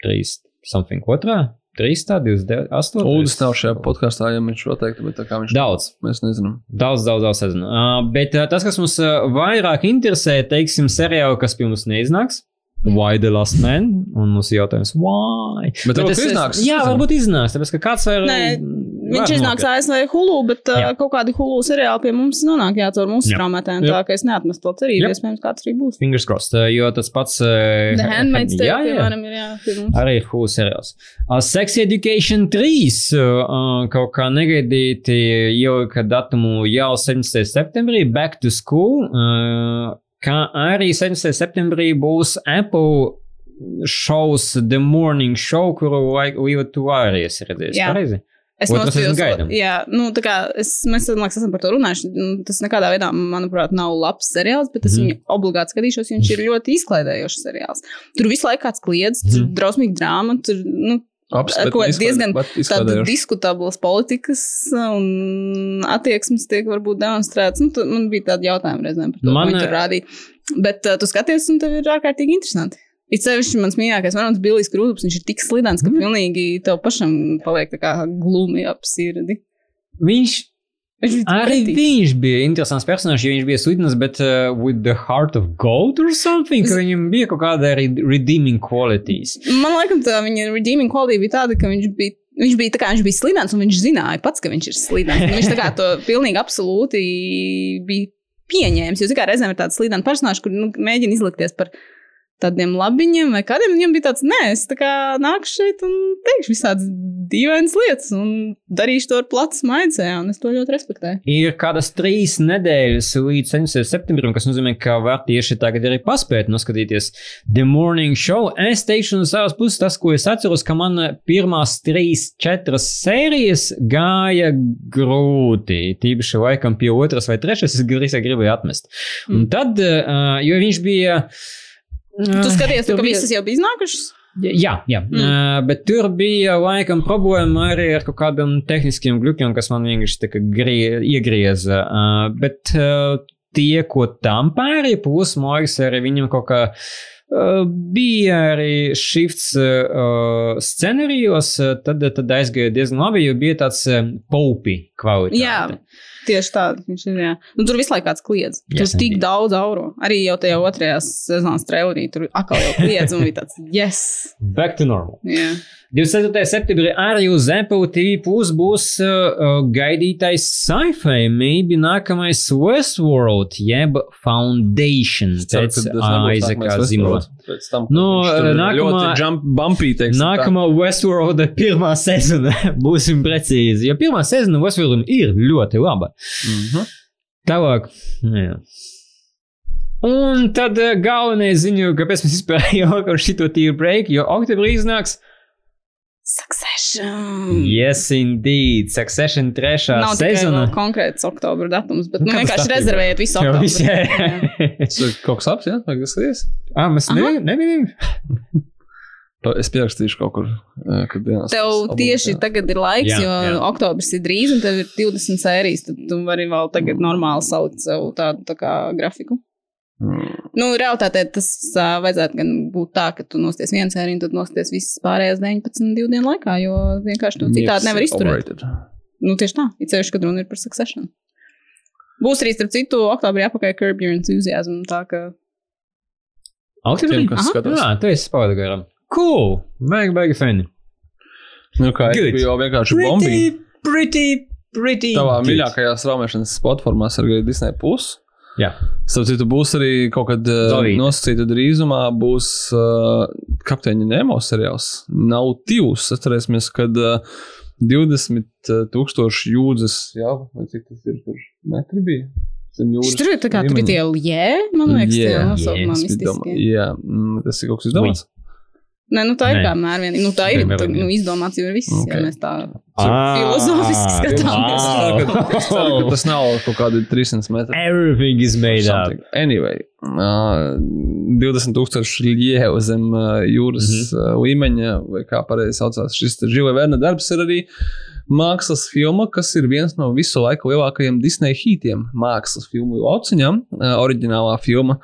trīs, something otrā, trīs tā, 28. Uldis nav šajā podkāstā, ja viņš to teiktu, bet tā kā viņš Daudz. Mēs nezinām. Daudz, daudz, daudz sezonu. Uh, bet uh, tas, kas mums uh, vairāk interesē, teiksim, seriāli, kas pie mums neiznāks, Why the Last Man? Un mums ir jautājums, why? Bet varbūt es- iznāks Jā, sezona. varbūt iznāks, tāpēc ka kāds var. Nē, Viņš iznāks ASV Hulu, bet uh, Jā. kaut kādi Hulu seriāli pie mums nonāk jā, caur mūsu Jā. straumētājiem. Jā. Tā kā es neatmestu to cerību, Jā. iespējams, kāds arī būs. Fingers crossed, uh, jo tas pats. Uh, The Handmaid's Tale, jā, jā. piemēram, ir jā, pie mums. Arī ir Hulu seriāls. Uh, Sex Education 3 uh, kaut kā negaidīti ielika datumu jau 17. septembrī, Back to School, uh, kā arī 17. septembrī būs Apple šovs The Morning Show, kuru Līva tu arī esi redzējis. Jā. Pareizi? Es gaidām. jā, nu, tā kā es, mēs, liekas, esam par to runājuši. Nu, Tas nekādā veidā, manuprāt, nav labs seriāls, bet es Mhm. viņu obligāti skatīšos, jo viņš ir ļoti izklaidējošs seriāls. Tur visu laiku kāds kliedz, tur Mhm. drausmīgi drāma, tur, nu, Bet diezgan tādas diskutablas politikas un attieksmes tiek varbūt demonstrētas. Nu, tu, man bija tādi jautājumi reizēm par to, Man, ko viņi tur rādīja. Bet uh, tu skaties, un tev ir ārkārtīgi interesanti. It sevišķi mans mīļākais varonis Bilijs Krūps, viņš ir tik slidens, ka pilnīgi tev pašam paliek tā kā glumi ap sirdi. Viņš Arī pretīgs. viņš bija interesants personāžs, jo viņš bija slidens, bet uh, with the heart of gold or something, ka viņam bija kaut kāda re redeeming qualities. Man liekas, tā viņa redeeming quality bija tāda, ka viņš bija. Viņš bija, kā, viņš bija slidens, un viņš zināja pats, ka viņš ir slidens. Viņš tā kā to pilnīgi absolūti bija pieņēmis. Jo, mērā, reizēm ir tāds slidens personāžs, kur nu, mēģina izlikties par tādiem labiņiem, vai kādiem viņam bija tāds, nē, es tā kā nākšu šeit un teikšu visādas dīvainas lietas, un darīšu to ar plats maicē, un es to ļoti respektēju. Ir kādas trīs nedēļas līdz 17. septembrim, kas nozīmē, ka var tieši tagad arī paspēt noskatīties The Morning Show. Es teikšu no savas puses tas, ko es atceros, ka man pirmās trīs, četras sērijas gāja grūti. Tīpaši laikam pie otras vai trešas es gandrīz gribēju atmest. Un tad, uh, jo viņš bija. Tu skaties, tu, ka bija- visas jau bija iznākušas? Jā, jā. Mm. Uh, bet tur bija laikam problēma arī ar kaut kādiem tehniskiem glukiem, kas man vienkārši grie, iegrieza. Uh, bet uh, tie, ko tam pāri, plus Morris arī viņam kaut kā. Uh, bija arī shifts uh, scenārijos, tad, tad aizgāja diezgan labi, jo bija tāds paupi kvalitāte. Jā, tieši tā viņš ir. Jā. Nu, tur visu laiku kāds kliedz. Tur Yes, yes, tik daudz eiro. Arī jau tajā otrajā sezonas trailerī tur atkal jau kliedz un bija tāds, yes! Back to normal. Jā. 24. septembrī arī uz Apple TV Plus būs uh, uh, gaidītais sci-fi, maybe nākamais Westworld, jeb Foundation. Ceru, Pēc viņš tur ir nākamā- bumpy, teiksim. Nākamā Westworld pirmā sezona, būsim precīzi, jo pirmā sezona Westworldam ir ļoti laba. Mhm. Tālāk, nu jā. Un tad uh, galvenais ziņu, kāpēc mēs vispār jau ar šito tīru break, jo oktobrī iznāks Succession! Yes, indeed. Succession trešā Nav sezona. vēl konkrēts oktobra datums, bet nu, Nu, vienkārši rezervējiet visu Jā, oktobru. viss, jā. Tas ir kaut kas labs, jā, vai kas skaties? Ah, mēs Aha. ne- nevinām. Pa- Es pierakstīšu kaut kur, kad dienās. Tev tas tieši obligāti, tagad ir laiks, Jā, jo jā. oktobris ir drīz, un tev ir 20 sērijas. Tad tu vari vēl tagad normāli salikt savu tādu tā kā grafiku. Mm. Nu, realitātē tas uh, vajadzētu gan būt tā, ka tu nosties vienu sēriju, tad nosties visas pārējās 19 divu dienu laikā, jo vienkārši tu citādi nevar izturēt. Overrated. Nu, tieši tā, it sevišķi, kad runa ir par succession. Būs arī, starp citu, oktobrī apakaļ Curb Your Enthusiasm, tā ka Oktobrī? Jā, tu esi spauda garam. Cool. Baigi, baigi fani. Nu, kā Good. jau vienkārši bombīgi. pretty, pretty. Tavā good. mīļākajā straumēšanas platformā ir Disney. Plus. Jā. Citu, būs arī kaut kad uh, Dalīta. nosacīta drīzumā būs uh, kapteiņa Nemo seriāls. Nav tīvs. Atcerēsimies, kad uh, 20 tūkstoši jūdzes, jā, vai cik tas ir tur metri bija? Tur ir tā kā tur ir tie ljē, man liekas, tie Jā, nosaukumā jā, mistiskie. Jā, mm, tas ir kaut kas izdomāts. Nē, nu tā ir Nē. kā mērvienīga. Nu tā ir, tā, nu izdomāts jau viss, okay. ja mēs tā Ah, filozofiski skatāmies. ka tas nav kaut kādi 300 metri. Everything is made up. Something. Anyway, uh, 20,000 lietu zem uh, jūras mm -hmm. uh, līmeņa, vai kā pareizi saucās. Šis Žila Verna darbs ir arī mākslas filma, kas ir viens no visu laiku lielākajiem Disneja hītiem. Mākslas filmu lauciņam, oriģinālā filma.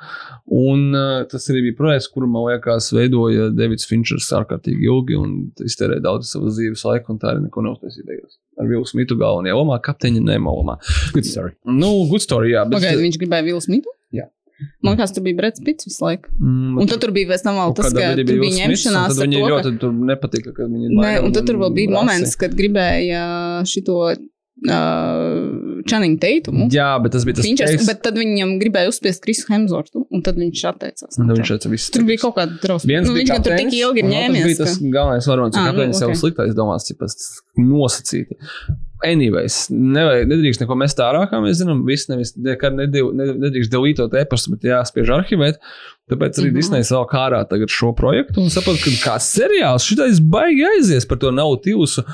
Un tas arī bija projekts, kuru, man liekas, veidoja Davids Finčers ārkārtīgi ilgi un iztērēja daudz savas dzīves laika, un tā arī neko neuztaisīja. Ar Vilnu Smitu galvenajā lomā, kapteiņa Nemo lomā. Good story. Nu, good story, jā. Bet, Pagaidiet, viņš gribēja Vilu Smitu? Jā. Man liekas, tur bija Brits Pits visu laiku. Mm, Un tad tur bija vēl tas, ka tur bija ņemšanās to, ļoti ka... nepatika, ka viņi Nē, un tad tur vēl bija moments, kad gribēja šito uh, Channing Taitumu. Jā, bet tas bija tas Viņš, case. bet tad viņam gribēja uzspiest Krisu Hemsvortu, un tad viņš atteicās. Un viņš teica, viss. Tur bija kaut kāda drausma. Nu, viņš tur tik ilgi ir ņēmies. bija tas ka- galvenais varonis, Ā, un nu, kapteinis jau sliktais domās, tipas nosacīti. Anyways, nevajag, nedrīkst neko mest ārā, kā mēs zinām. Viss nevis, nekad nedrīkst delītot e-pastu, bet jāspiež arhivēt. Tāpēc arī Mhm. Disneja vēl kārā tagad šo projektu un saprot, ka kā seriāls šitais baigi aizies par to nav tīvsu.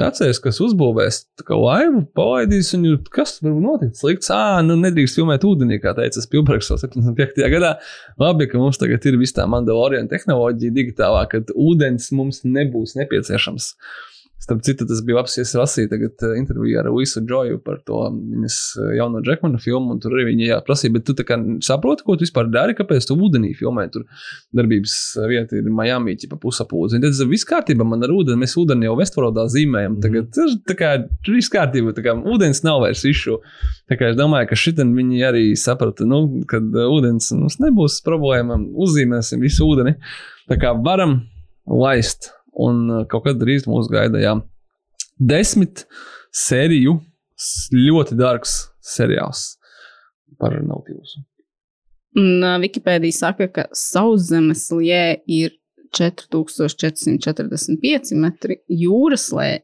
Atceries, kas uzbūvēs laivu, palaidīs, jūs- kas tur var notikt? Slikts, ā, nu nedrīkst filmēt ūdenī, kā teica Spilbergs 75. gadā. Labi, ka mums tagad ir viss tā Mandalorian tehnoloģija digitālā, kad ūdens mums nebūs nepieciešams. Starp citu, tas bija labs, es lasīju tagad uh, interviju ar Luisu Džoju par to viņas uh, jauno Džekmana filmu, un tur arī viņa jā, prasīja, bet tu tā kā saproti, ko tu vispār dari, kāpēc tu ūdenī filmē, tur darbības uh, vieta ir Miami, ķipa pusapūdzi. Tad tas viss kārtībā, man ar ūdeni, mēs ūdeni jau Vestvorodā zīmējam, tagad ir tā kā tur viss kārtībā, tā kā ūdens nav vairs išu. Tā kā es domāju, ka šitam viņi arī saprata, nu, kad ūdens mums nebūs problēma, uzzīmēsim visu ūdeni. Tā kā varam laist, un uh, kaut kad drīz mūs gaida, jā, desmit sēriju, ļoti dārgs seriāls par nautīvus. Un uh, Wikipēdija saka, ka sauszemes lie ir 4445 metri, jūras lē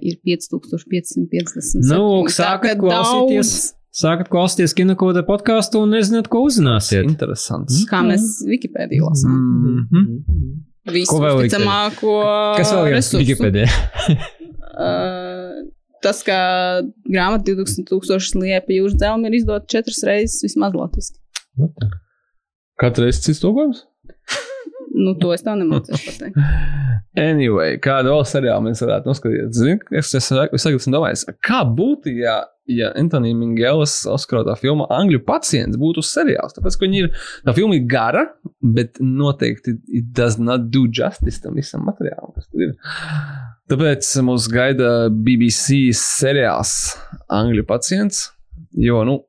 ir 5550. Nu, sākat klausīties. Sākat klausīties kinokoda podkāstu un nezināt, ko uzzināsiet. Interesants. Kā mēs Wikipēdiju lasām. Mm -hmm. Visu Ko vēl likt? ticamāko Kas vēl ir resursu. Wikipēdijā? Uh, tas, ka grāmata 2000 tūkstoši liepa jūras dzelmi ir izdota četras reizes vismaz latviski. Katru reizi cits tulkojums? Nu, to es tev nemācīšu pateikt. Anyway, kādu vēl seriālu mēs varētu noskatīties? Zini, es es es tagad esmu domājis, kā būtu, ja, ja Antonija Mingelas Oskarotā filma Angļu pacients būtu seriāls. Tāpēc, ka viņi ir, tā filma ir gara, bet noteikti it does not do justice tam visam materiālam, kas tur ir. Tāpēc mums gaida BBC seriāls Angļu pacients, jo, nu,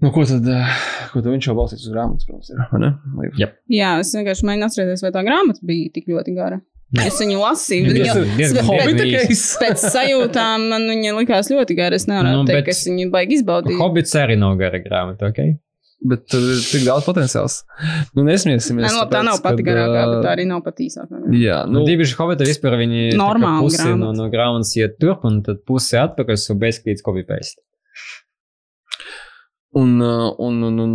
Nu, ko tad, ko tad viņš jau balstīts uz grāmatas, protams, ir? vai ne? Vai- Jā. Jā, es vienkārši mēģinu atcerēties, vai tā grāmata bija tik ļoti gara. Es viņu lasīju, bet viņa diezgan- pēc- sajūtām man viņa likās ļoti gara. Es nevaru Nu, nu, teikt, ka es viņu baigi izbaudīju. Hobbits arī nav gara grāmata, ok? Bet tur ir tik daudz potenciāls. Nu, nesmiesimies. Nē, no, tā tāpēc, nav pati garākā, bet tā arī nav pat īsākā. Jā, Nu, nu, Divi šī hobita vispār viņi tā kā Normāla pusi no, no grāmatas iet turp un tad pusi atpakaļ, so basically it's copy paste. un, un, un, un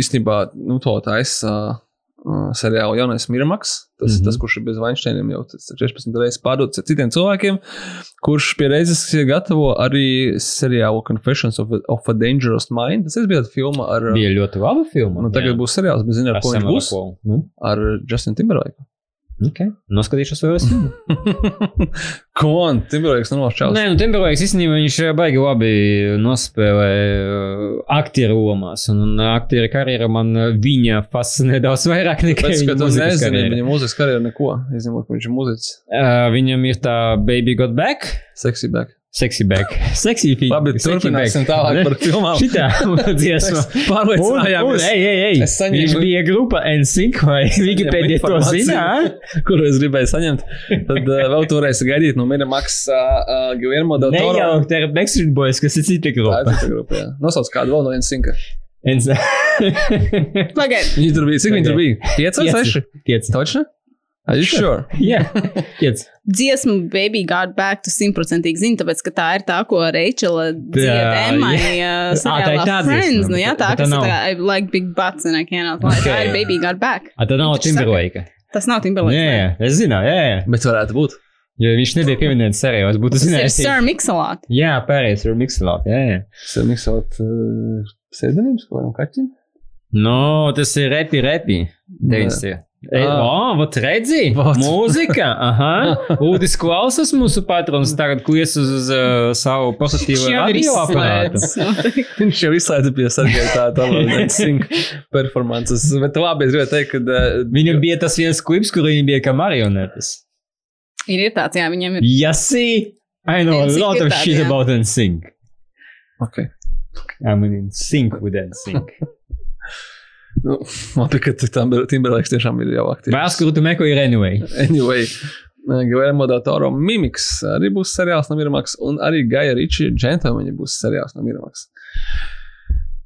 īstenībā, nu, to taisa uh, seriālu jaunais Mirmaks. Tas, mm Mhm. -hmm. tas, kurš ir bez vainšķēniem jau tas 14 reizes pārdots ar citiem cilvēkiem, kurš pie reizes gatavo arī seriālu Confessions of a, of a Dangerous Mind. Tas bija filma ar. Bija ļoti laba filma. Nu, tagad būs seriāls, bet zinu, ar ko viņš būs. Nu, Ar Justinu Timberlake. Okay. Noskatīšos vēl es. Ko on? Timberlakes nošķēlis. Nē, nu Timberlakes īstenībā viņš baigi labi nospēlē uh, aktieru lomās, un, un aktieru karjeru man viņa fascinē daudz vairāk nekā Pēc, viņa mūzikas nezini, karjera. viņa mūzikas karjeru neko, izņemot, ka viņš ir mūziķis. Uh, viņam ir tā Baby Got Back, Sexy back. Sexy Back, Sexy Feet. Labi, turpināsim tālāk par filmām. Šitā dziesma. Pārliecinājāmies. ej, ej, ej. Es saņēmu- Viņš bija grupa NSYNC vai Wikipedia to zina? kuru es gribēju saņemt. Tad uh, vēl toreiz gaidīt no Miramax uh, uh, Guillermo del Toro. Nejaukt ar Backstreet Boys, kas ir cita Tā ir grupa. cita grupa, jā. Nosauc kādu vēl no viens sinka. NS- Pagaid, Viņi tur bija, cik viņi tur bija? Pieci vai Pieci. seši? Pieci. Are you sure? Jā, pieci. dziesma Baby Got Back, tu simtprocentīgi zini, tāpēc, ka tā ir tā, ko Reičela dzieda Emmai uh, tā ir seriālā tā Friends. Nu, jā, tā, tā kas nav. tā kā I like big butts and I cannot lie. Tā Okay. ir Baby Got Back. A, tad nav Timberlake. Tas nav Jā, Timberlake. jā, es zināju, jā, jā. Bet varētu būt. Jo viņš nebija pieminēts serijā, es būtu Tas ir zinājis. Sir Mixalot. Jā, pērējais ir Mixelot, jā, jā. Tas ir miksot uh, pseidonīms kaut kādam kaķim. No, tas ir repi, repi. Deviņas. Ah. o, vot redzi, Vot. mūzika, aha, Udis klausas mūsu patrons, tagad klies uz, uz uh, savu pozitīvu radioaparātu. Viņš jau izslēdza pie sargāja tā tālāk sink performances. Bet labi, es gribēju teikt, ka uh, Viņam bija tas viens klips, kur viņi bija kā marionetes. Ir, ir tāds, jā, viņam ir. Ja see, I know a NSYNC lot of shit about NSYNC. okay. I mean, sink with sink. Nu, labi, ka Timberlakes tiešām ir jau aktīvs. Vēsts, kuru tu meklē, ir anyway. Anyway, Guillermo del Toro Mimiks arī būs seriāls no Miramax, un arī Gaja Ričija Džentlmeņa būs seriāls no Miramax.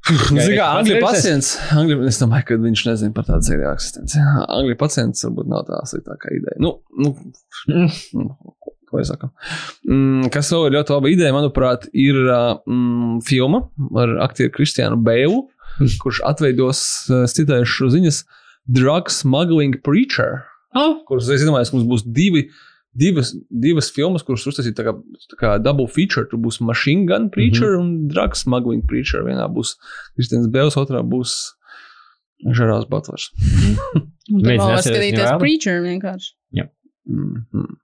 Zinu, kā Angļu pacients. Angļu, es domāju, ka viņš nezina par tādu seriālu eksistenci. Angļu pacients varbūt nav tā sliktākā ideja. Nu, nu, nu, ko es saku? Mm, kas vēl ir ļoti laba ideja, manuprāt, ir mm, filma ar aktieru Kristiānu Bēlu, kurš atveidos, es citēšu ziņas, Drug Smuggling Preacher. Oh. Kuras es domāju, ka mums būs divi divas, divas filmas, kuras uztaisīt tā kā, tā kā double feature. Tur būs Machine Gun Preacher mm -hmm. un Drug Smuggling Preacher. Vienā būs Kristians Bēls, otrā būs Žerāls Butlers. Neatceramies skatīties preacher vienkārši. Mm -hmm.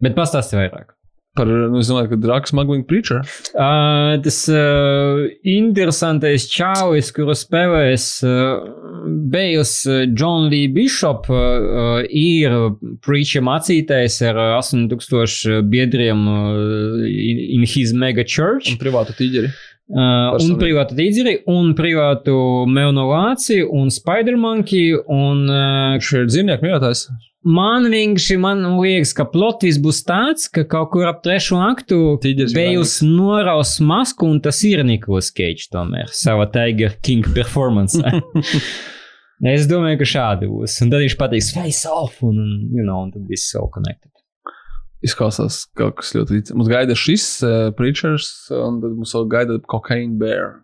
Bet pastāsti vairāk. Par, nu, es domāju, ka Drug Smuggling Preacher. Uh, tas uh, interesantais čāvis, kuru spēlēs uh, Bēls uh, John Lee Bishop, uh, ir preacher mācītājs ar uh, 8000 biedriem uh, in, in his mega church. Un privātu tīģeri. Uh, un Personīgi. privātu tīģeri, un privātu Melnovāciju, un Spider-Monkey, un uh, Viņš ir dzīvnieku mīļotājs. Man vienkārši man liekas, ka plotis būs tāds, ka kaut kur ap trešo aktu Bejus noraus masku, un tas ir Nikolas Keits tomēr savā Tiger King performance. es domāju, ka šādi būs. Un tad viņš pateiks, face off, un, you know, un tad viss jau connected. Izklausās kaut kas ļoti līdzīgs. Mums gaida šis uh, preachers, un tad mums vēl gaida Cocaine Bear.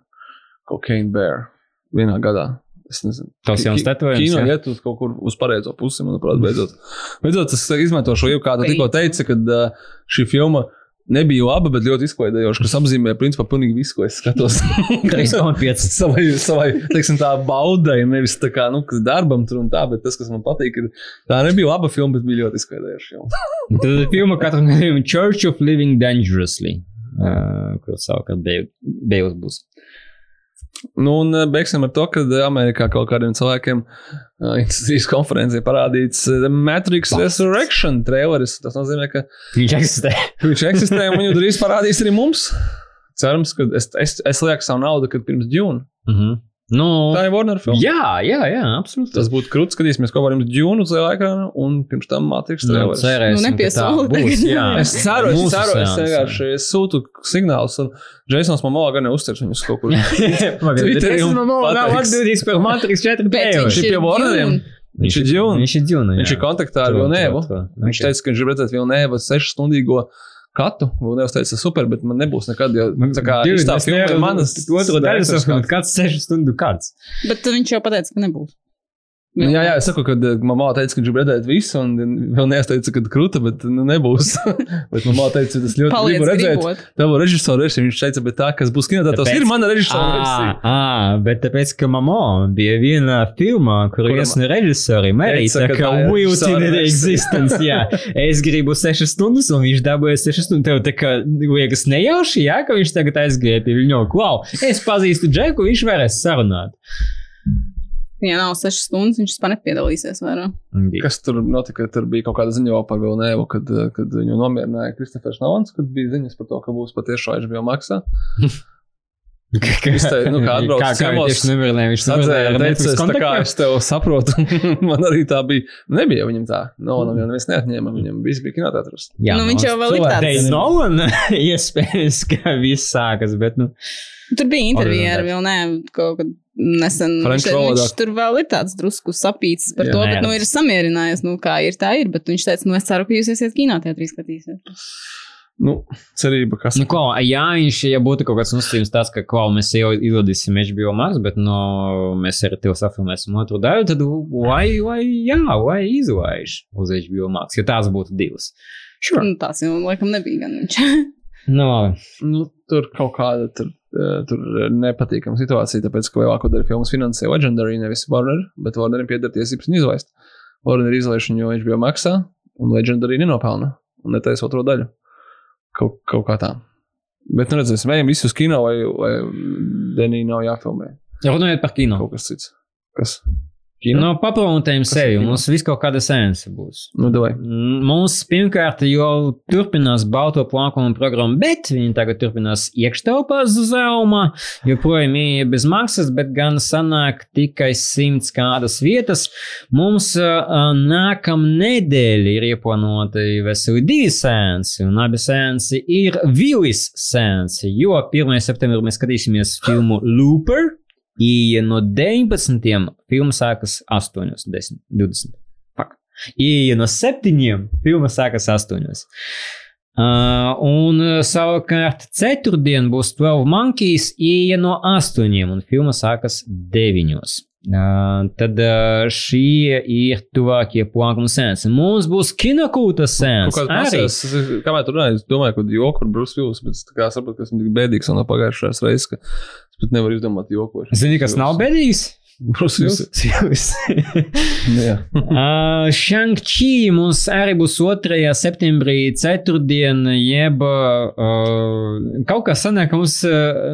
Cocaine Bear. Vienā gadā. Es nezinu. Tas jauns Ki- tetovējums, Kino iet uz kaut kur uz pareizo pusi, manuprāt, beidzot. Beidzot, es izmantoju šo jau kādu tikko teica, ka uh, šī filma nebija laba, bet ļoti izklaidējoša, kas apzīmē principā pilnīgi visu, ko es skatos. 3,5. savai, savai teiksim, tā baudai, nevis tā kā, nu, darbam tur un tā, bet tas, kas man patīk, ir, tā nebija laba filma, bet bija ļoti izklaidējoša. Tad filma katru gadījumu Church of Living Dangerously, uh, kur savukārt Bejus būs. Nu, un eh, beigsim ar to, ka Amerikā kaut kādiem cilvēkiem uh, industries konferencē parādīts uh, Matrix Resurrection traileris. Tas nozīmē, ka Viņš eksistē. viņš eksistē un viņu drīz parādīs arī mums. Cerams, ka es, es, es lieku savu naudu, kad pirms Džūna. Uh -huh. Nu, Tā ir Warner filma. jā, jā, jā, absolūti. Tas būtu krūtis, skatīsimies kopā ar jums Džūnu uz ekrāna un pirms tam Matrix Nu, traileris. cerēsim, Nu, būs, tagad. jā. Es ceru, es ceru, es vienkārši sūtu signālus, un Jasons man malā gan neuzters viņus kaut kur. Twitterī un par Matrix 4 Bet viņš Viņš ir ir pie Warneriem. Viņš ir Dune. Viņš ir Dune. Viņš ir kontaktā ar Vilnēvu. Viņš teica, ka viņš grib redzēt Vilnēvu sešu stundīgo katu. Vilnēvs teica, super, bet man nebūs nekad, jo tā kā Dude, tā filma ir manas. Otru daļu saprotu, kāds 6 stundu kāds. Bet viņš jau pateica, ka nebūs. Jā, jā, es saku, ka uh, mamā teica, ka viņš grib redzēt visu, un Vilnēvs teica, ka krūta, bet nu, nebūs. bet mamā teica, ka tas ļoti Paliec gribu redzēt. gribot. Tavu režisoru versiju viņš teica, bet tā, kas būs kinotētos, ir mana režisora versija. ā, bet tāpēc, ka mamma bija viena filmā, kur viens no režisoriem arī Teica, ka ir režisora ir versija. existence, jā. Es gribu 6 stundas, un viņš dabūja 6 stundas. Tev tā kā liekas nejauši, jā, ka viņš tagad aizgāja pie viņa. Klau, es pazīstu Džeku, viņš varēs sarunāt. Ja nav 6 stundas, viņš vispār nepiedalīsies vairāk. Kas tur notika? Tur bija kaut kāda ziņa vēl par Vilnēvu, kad, uh, kad viņu nomierināja Kristofers Nolans, kad bija ziņas par to, ka būs patiešām HBO maksā. Izte- nu, kā atbrauc kā, kā ciemos, viņš nevarēja, viņš ar teica, es, tā kā es tev saprotu, man arī tā bija. Nebija viņam tā. No, no, neviens neatņēma. Viņam viss bija kinoteātris. Jā, Nu, viņš jau vēl ir tāds- Dei Nolan, iespējams, ka viss sākas, bet, nu. Tur bija intervija ar Orientēts. Vilnē kaut kad nesen. Viņš, valodā. viņš tur vēl ir tāds drusku sapīts par Jā. to, bet Nē. nu ir samierinājies, nu kā ir, tā ir. Bet viņš teica, nu es ceru, ka jūs iesiet kinoteātrī skatīsiet. Nu, cerība, kas. Nu, ko, jā, viņš, ja būtu kaut kāds nosacījums tāds, ka, ko mēs jau ielādīsim HBO Max, bet, nu, mēs ar tevi safilmēsim otru daļu, tad vai, vai, jā, vai izlaiž uz HBO Max, ja tās būtu divas. Sure. Nu, tās jau laikam nebija gan viņš. Nu, labi. Nu, tur kaut kāda tur, eh, tur nepatīkama situācija, tāpēc, ka lielāko daļu filmas finansē Legendary, nevis Warner, bet Warnerim pieder tiesības viņu izlaist. Warner izlaiž viņu HBO maksā, un Legendary nenopelna, un netaisa otro daļu. Kaut, kaut kā tā. Bet, nu, redzēsim, ejam visus kino, vai, vai Denī nav jāfilmē. Runājot par kino. Kaut kas cits. Kas? No Kas ir sevi. kino? Mums viss kaut kāda sēnese būs. Nu, davai. Mums pirmkārt jau turpinās balto plānuma programma, bet viņi tagad turpinās iekštelpās zelmā, joprojām ir bez maksas, bet gan sanāk tikai simts kādas vietas. Mums uh, nākam nedēļa ir ieplānoti veseli divi sēnesi, un abi sēnesi ir Vilis sēnesi, jo 1. septembrī mēs skatīsimies filmu Looper. Ieja no 19. filma sākas 8, 10, 20. Fuck. Ieja no 7. filma sākas 8. Uh, un uh, savukārt ceturtdien būs 12 monkeys, ieja no 8, un filma sākas 9. Tad šie ir tuvākie plānuma sēnes. Mums būs kinokūta sēnes. Kamēr tur runāju, es domāju, ka joku par Bruce Willis, bet es sapratu, ka esmu tik bēdīgs no pagājušās reizes, ka es pat nevaru izdomāt joku. Zini, kas nav bedīgs? Uh, Shang-Chi mums arī būs 2. septembrī, ceturtdien, jeb uh, kaut kā sanāk, ka mums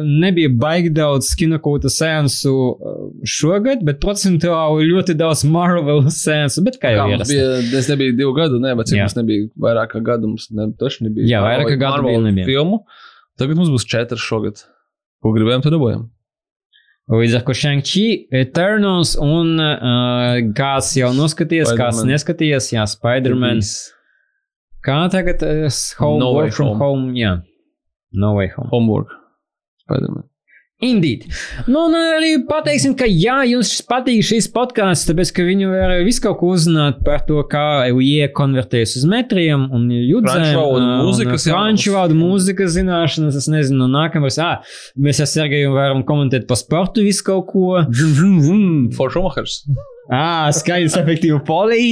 nebija baigi daudz kinokūta sēnsu šogad, bet procentuāli ļoti daudz Marvel sēnsu, bet kā jau ierasti. bija, es nebiju divu gadu, ne, bet cik mums nebija vairāk kā gadu, mums ne, taču nebija. Jā, vairāk kā gadu Marvel bija, nebija. Filmu. Tagad mums būs četri šogad. Ko gribējām, to dabūjām. Līdz ar to Shang-Chi, Eternals un uh, kāds jau noskaties, kāds neskaties, jā, Spider-Man. Kā tagad? Uh, home, No work from Home. home, jā. No way home. Homework. Spider-Man. Indeed. Nu, un arī pateiksim, ka jā, jums patīk šis podkāsts, tāpēc, ka viņi var visu kaut ko uzzināt par to, kā EUE konvertējas uz metriem un judzēm. Franču valodu mūzikas zināšanas, es nezinu, nākamais, ā, mēs ar Sergeju varam komentēt par sportu visu kaut ko. For Ā, skaidrs, efektīvi polī.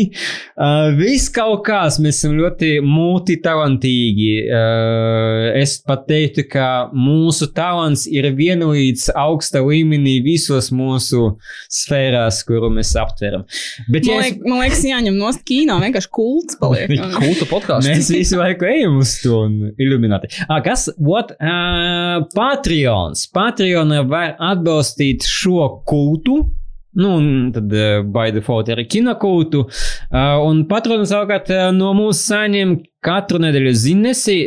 Uh, viss kaut kāds, mēs esam ļoti multitalantīgi. Uh, es pat teiktu, ka mūsu talants ir vienlīdz augsta līmenī visos mūsu sfērās, kuru mēs aptveram. Bet, ja Man, es, liek, man liekas, jāņem no kino, vienkārši kults paliek. Kulta podkāsts. mēs visu laiku ejam uz to un ilumināti. Ah, kas? What? Uh, Patreons. Patreon var atbalstīt šo kultu. Nu, tad uh, by default arī kinokultu. Un patroni savukārt no mūsu saņem katru nedēļu zinesi,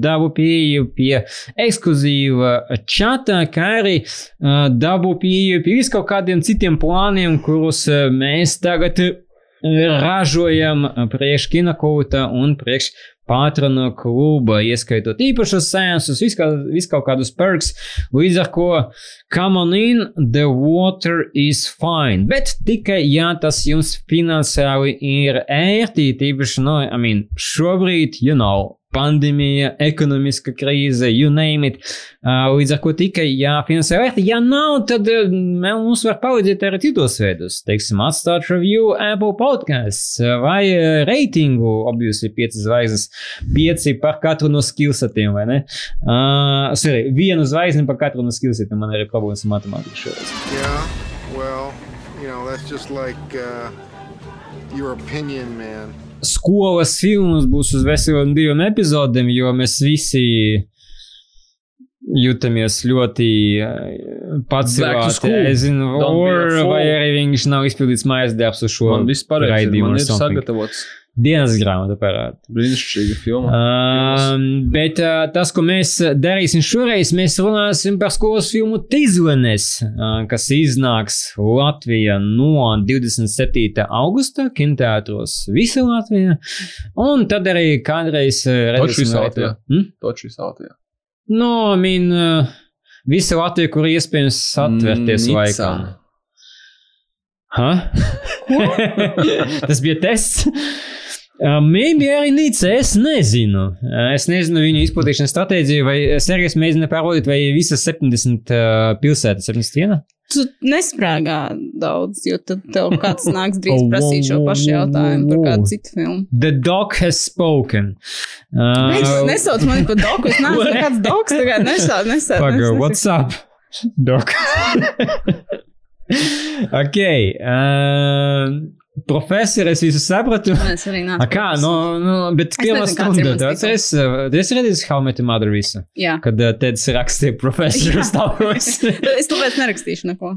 dabu pieeju pie ekskluzīva čata, kā arī dabu pieeju pie vis kaut kādiem citiem plāniem, kurus mēs tagad ražojam priekš kinokulta un priekš patronu kluba, ieskaitot īpašus sēnesus, visu vis kaut kādus perks, līdz ar ko come on in, the water is fine. Bet tikai, ja tas jums finansiāli ir ērti, tīpaši, no, I mean, šobrīd, you know, pandēmija, ekonomiska krīze, you name it. Uh, līdz ar to tikai jāfinansē vērti. Ja nav, tad uh, mums var palīdzēt arī citos veidos. Teiksim, atstāt review Apple podcasts uh, vai reitingu, obviously, 5 zvaigznes, 5 par katru no skillsetiem, vai ne? Uh, sorry, vienu zvaigzni par katru no skillsetiem. Man arī problēmas ar matemātiku šoreiz. Yeah, well, you know, that's just like uh, your opinion, man. Skolas filmas būs uz veseliem diviem epizodēm, jo mēs visi jūtamies ļoti pacēlāti. school. Es zinu, or, vai arī viņš nav izpildījis mājas darbs uz šo raidījumu. Man or ir sagatavots. Dienas grāmata parāda. Brīnišķīga filma. Um, bet uh, tas, ko mēs darīsim šoreiz, mēs runāsim par skolas filmu Tīzlenes, uh, kas iznāks Latvijā no 27. augusta kinoteātros visā Latvijā. Un tad arī kādreiz Taču visā vai Latvijā. to- Hm? Toču visā Latvijā. No, mean, uh, visa Latvija, kur iespējams atvērties Nica. laikam. Ha? Tas bija tests. Uh, Maybe arī Nīca, es nezinu. Uh, Es nezinu viņu izplatīšanas stratēģiju, vai Sergejs mēģina pārbaudīt, vai visas 70 uh, pilsētas, 71? Tu nesprāgā daudz, jo tad tev kāds nāks drīz prasīt šo pašu jautājumu par kādu citu filmu. The dog has spoken. Nē, Uh, nesauc mani par doku, es neesmu nekāds doks, tagad nesauc, nesauc. Paga, nesauc. what's up? Dog. ok. Uh, profesor, es visu sapratu. Es arī A, nācu. kā, nu, nu, bet Es pirmā stunda, atceries, uh, es redzēju How Met Mother visu, Jā. kad uh, Teds rakstīja profesoru stāvos. es tāpēc nerakstīšu neko.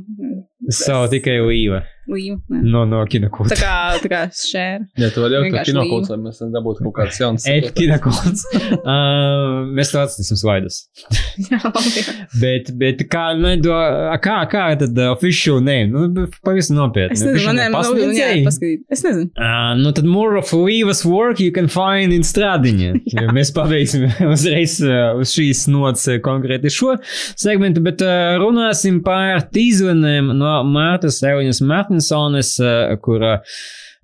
so, tikai Līva. Līva. ne. no, no kinokūta. Tā kā, tā kā šēra. Jā, tu vari jau līva. kinokultu, lai mēs dabūtu kaut kādas jaunas Eit kinokūts. uh, mēs to atstāsim slaidus. Jā, labi. Bet, bet kā, nedo, kā, kā tad uh, official name? Nu, pavisam nopietni. Es nezinu, man ir pasniedzēji? paskatīt. Es nezinu. Uh, nu tad more of Līvas work you can find in strādiņa. Mēs pabeigsim uzreiz uh, uz šīs nots konkrēti šo segmentu, bet uh, runāsim par tīzvaniem no Mārtas Eviņas Martinsones, uh, kura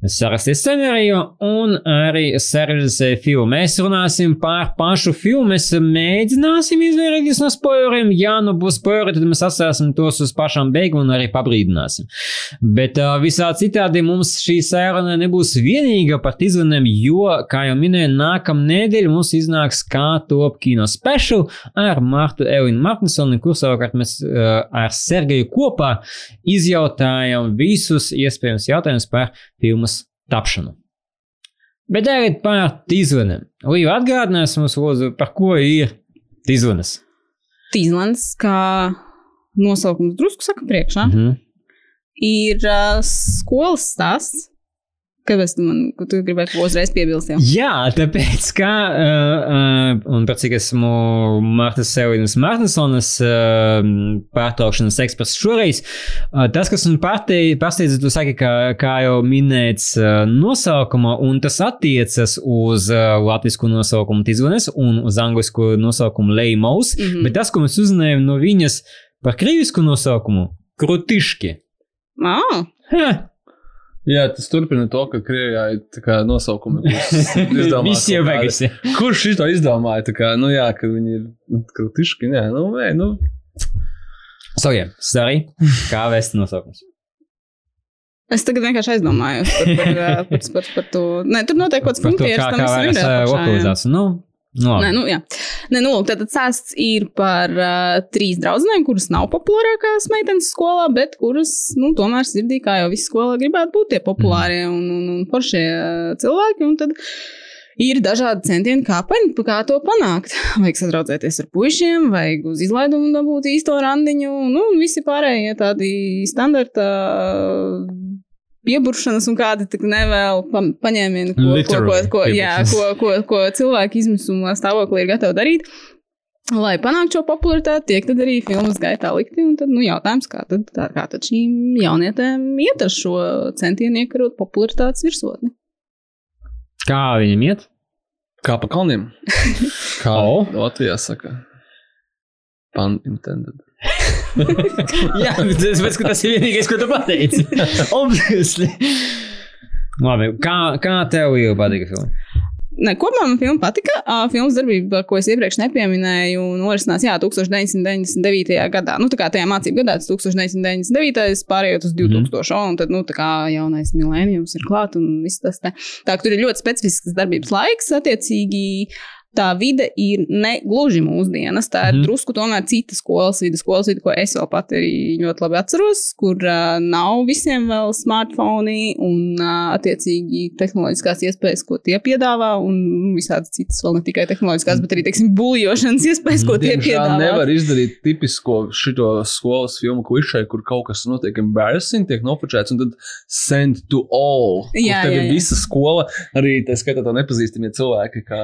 sarakstīja scenāriju un arī sarežģīja filmu. Mēs runāsim par pašu filmu, mēs mēģināsim izvairīties no spoileriem. Ja nu būs spoileri, tad mēs atstāsim tos uz pašām beigām un arī pabrīdināsim. Bet uh, visā citādi mums šī sēruna nebūs vienīga par izvaniem, jo, kā jau minēju, nākamā nedēļa mums iznāks kā top kino special ar Martu Elinu Martinsonu, kur savukārt mēs uh, ar Sergeju kopā izjautājam visus iespējamos jautājumus par filmas tapšanu. Bet tagad par izvaniem. Līva atgādinās mums, lūdzu, par ko ir izvanas. Tīzlands, kā nosaukums drusku saka priekšā, Mhm. ir uh, skolas stāsts. Kāpēc tu man tu gribēji ko uzreiz piebilst? Jau? Jā, tāpēc, kā, uh, un pēc cik esmu Martas Sevinas Martinsonas uh, pārtraukšanas eksperts šoreiz, uh, tas, kas man pārsteidza, tu saki, ka, kā jau minēts uh, nosaukumā, un tas attiecas uz uh, latviešu nosaukumu Tizvanes un uz anglisku nosaukumu Leimos, mm. -hmm. bet tas, ko mēs uzzinājām no viņas par krīvisku nosaukumu, Krutiški. Ah, Ha! Jā, tas turpina to, ka Krievijā ir tā kā nosaukumi, kurus izdomā Visi beigusi. Kurš to izdomāja? Tā kā, nu jā, ka viņi ir nu, kritiski, nē, nu, nē, nu. So, jā, sorry. Kā vēst nosaukums? es tagad vienkārši aizdomājos par, par, par, par, par to. Nē, tur notiek kaut kāds Par to, funkcijas, kā, tam kā lokalizācija. Nu. Nē, nu, jā. Nē, nu, lūk, tātad sāsts ir par uh, trīs draudzenēm, kuras nav populārākās meitenes skolā, bet kuras, nu, tomēr sirdī, kā jau visi skolā, gribētu būt tie populārie un, un, un foršie uh, cilvēki. Un tad ir dažādi centieni, kā, pan, kā to panākt. Vajag sadraudzēties ar puišiem, vajag uz izlaidumu dabūt īsto randiņu, nu, un visi pārējie tādi standarta. uh, Pieburšanas un kādi tik nevēl pa, paņēmieni, ko, ko, ko, Literally ko, jā, ko, ko, ko cilvēki izmisumā stāvoklī ir gatavi darīt. Lai panāktu šo popularitāti, tiek tad arī filmas gaitā likti. Un tad, nu, jautājums, kā tad, tā, kā tad šīm jaunietēm iet ar šo centienu iekarot popularitātes virsotni? Kā viņam iet? Kā pa kalniem? Kā. Latvijā saka? Pan intended. Jā, bet, tas ir vienīgais, ko tu pateici. Obviously. Labi, kā, kā tev jau patika filma? Ne, kopumā man filma patika. Uh, filmas darbība, ko es iepriekš nepieminēju, norisinās jā, 1999. gadā. Nu, tā kā tajā mācību gadā, tas 1999. pārējot uz 2000. Mm. Un tad, nu, tā kā jaunais milēnijums ir klāt un viss tas te. Tā, ka tur ir ļoti specifisks darbības laiks, attiecīgi. Tā vide ir ne gluži mūsdienas. Tā ir mm. drusku tomēr cita skolas vide, skolas vide, ko es vēl pat arī ļoti labi atceros, kur uh, nav visiem vēl smartphone un uh, attiecīgi tehnoloģiskās iespējas, ko tie piedāvā, un visādas citas vēl ne tikai tehnoloģiskās, bet arī, teiksim, buļļošanas iespējas, ko tie Diemžēl piedāvā. nevar izdarīt tipisko šito skolas filmu klišē, kur kaut kas notiek embarrassing, tiek nofočēts un tad send to all. Jā, tev jā, ir jā. visa skola, arī tā skaitā to nepazīstamie cilvēki, kā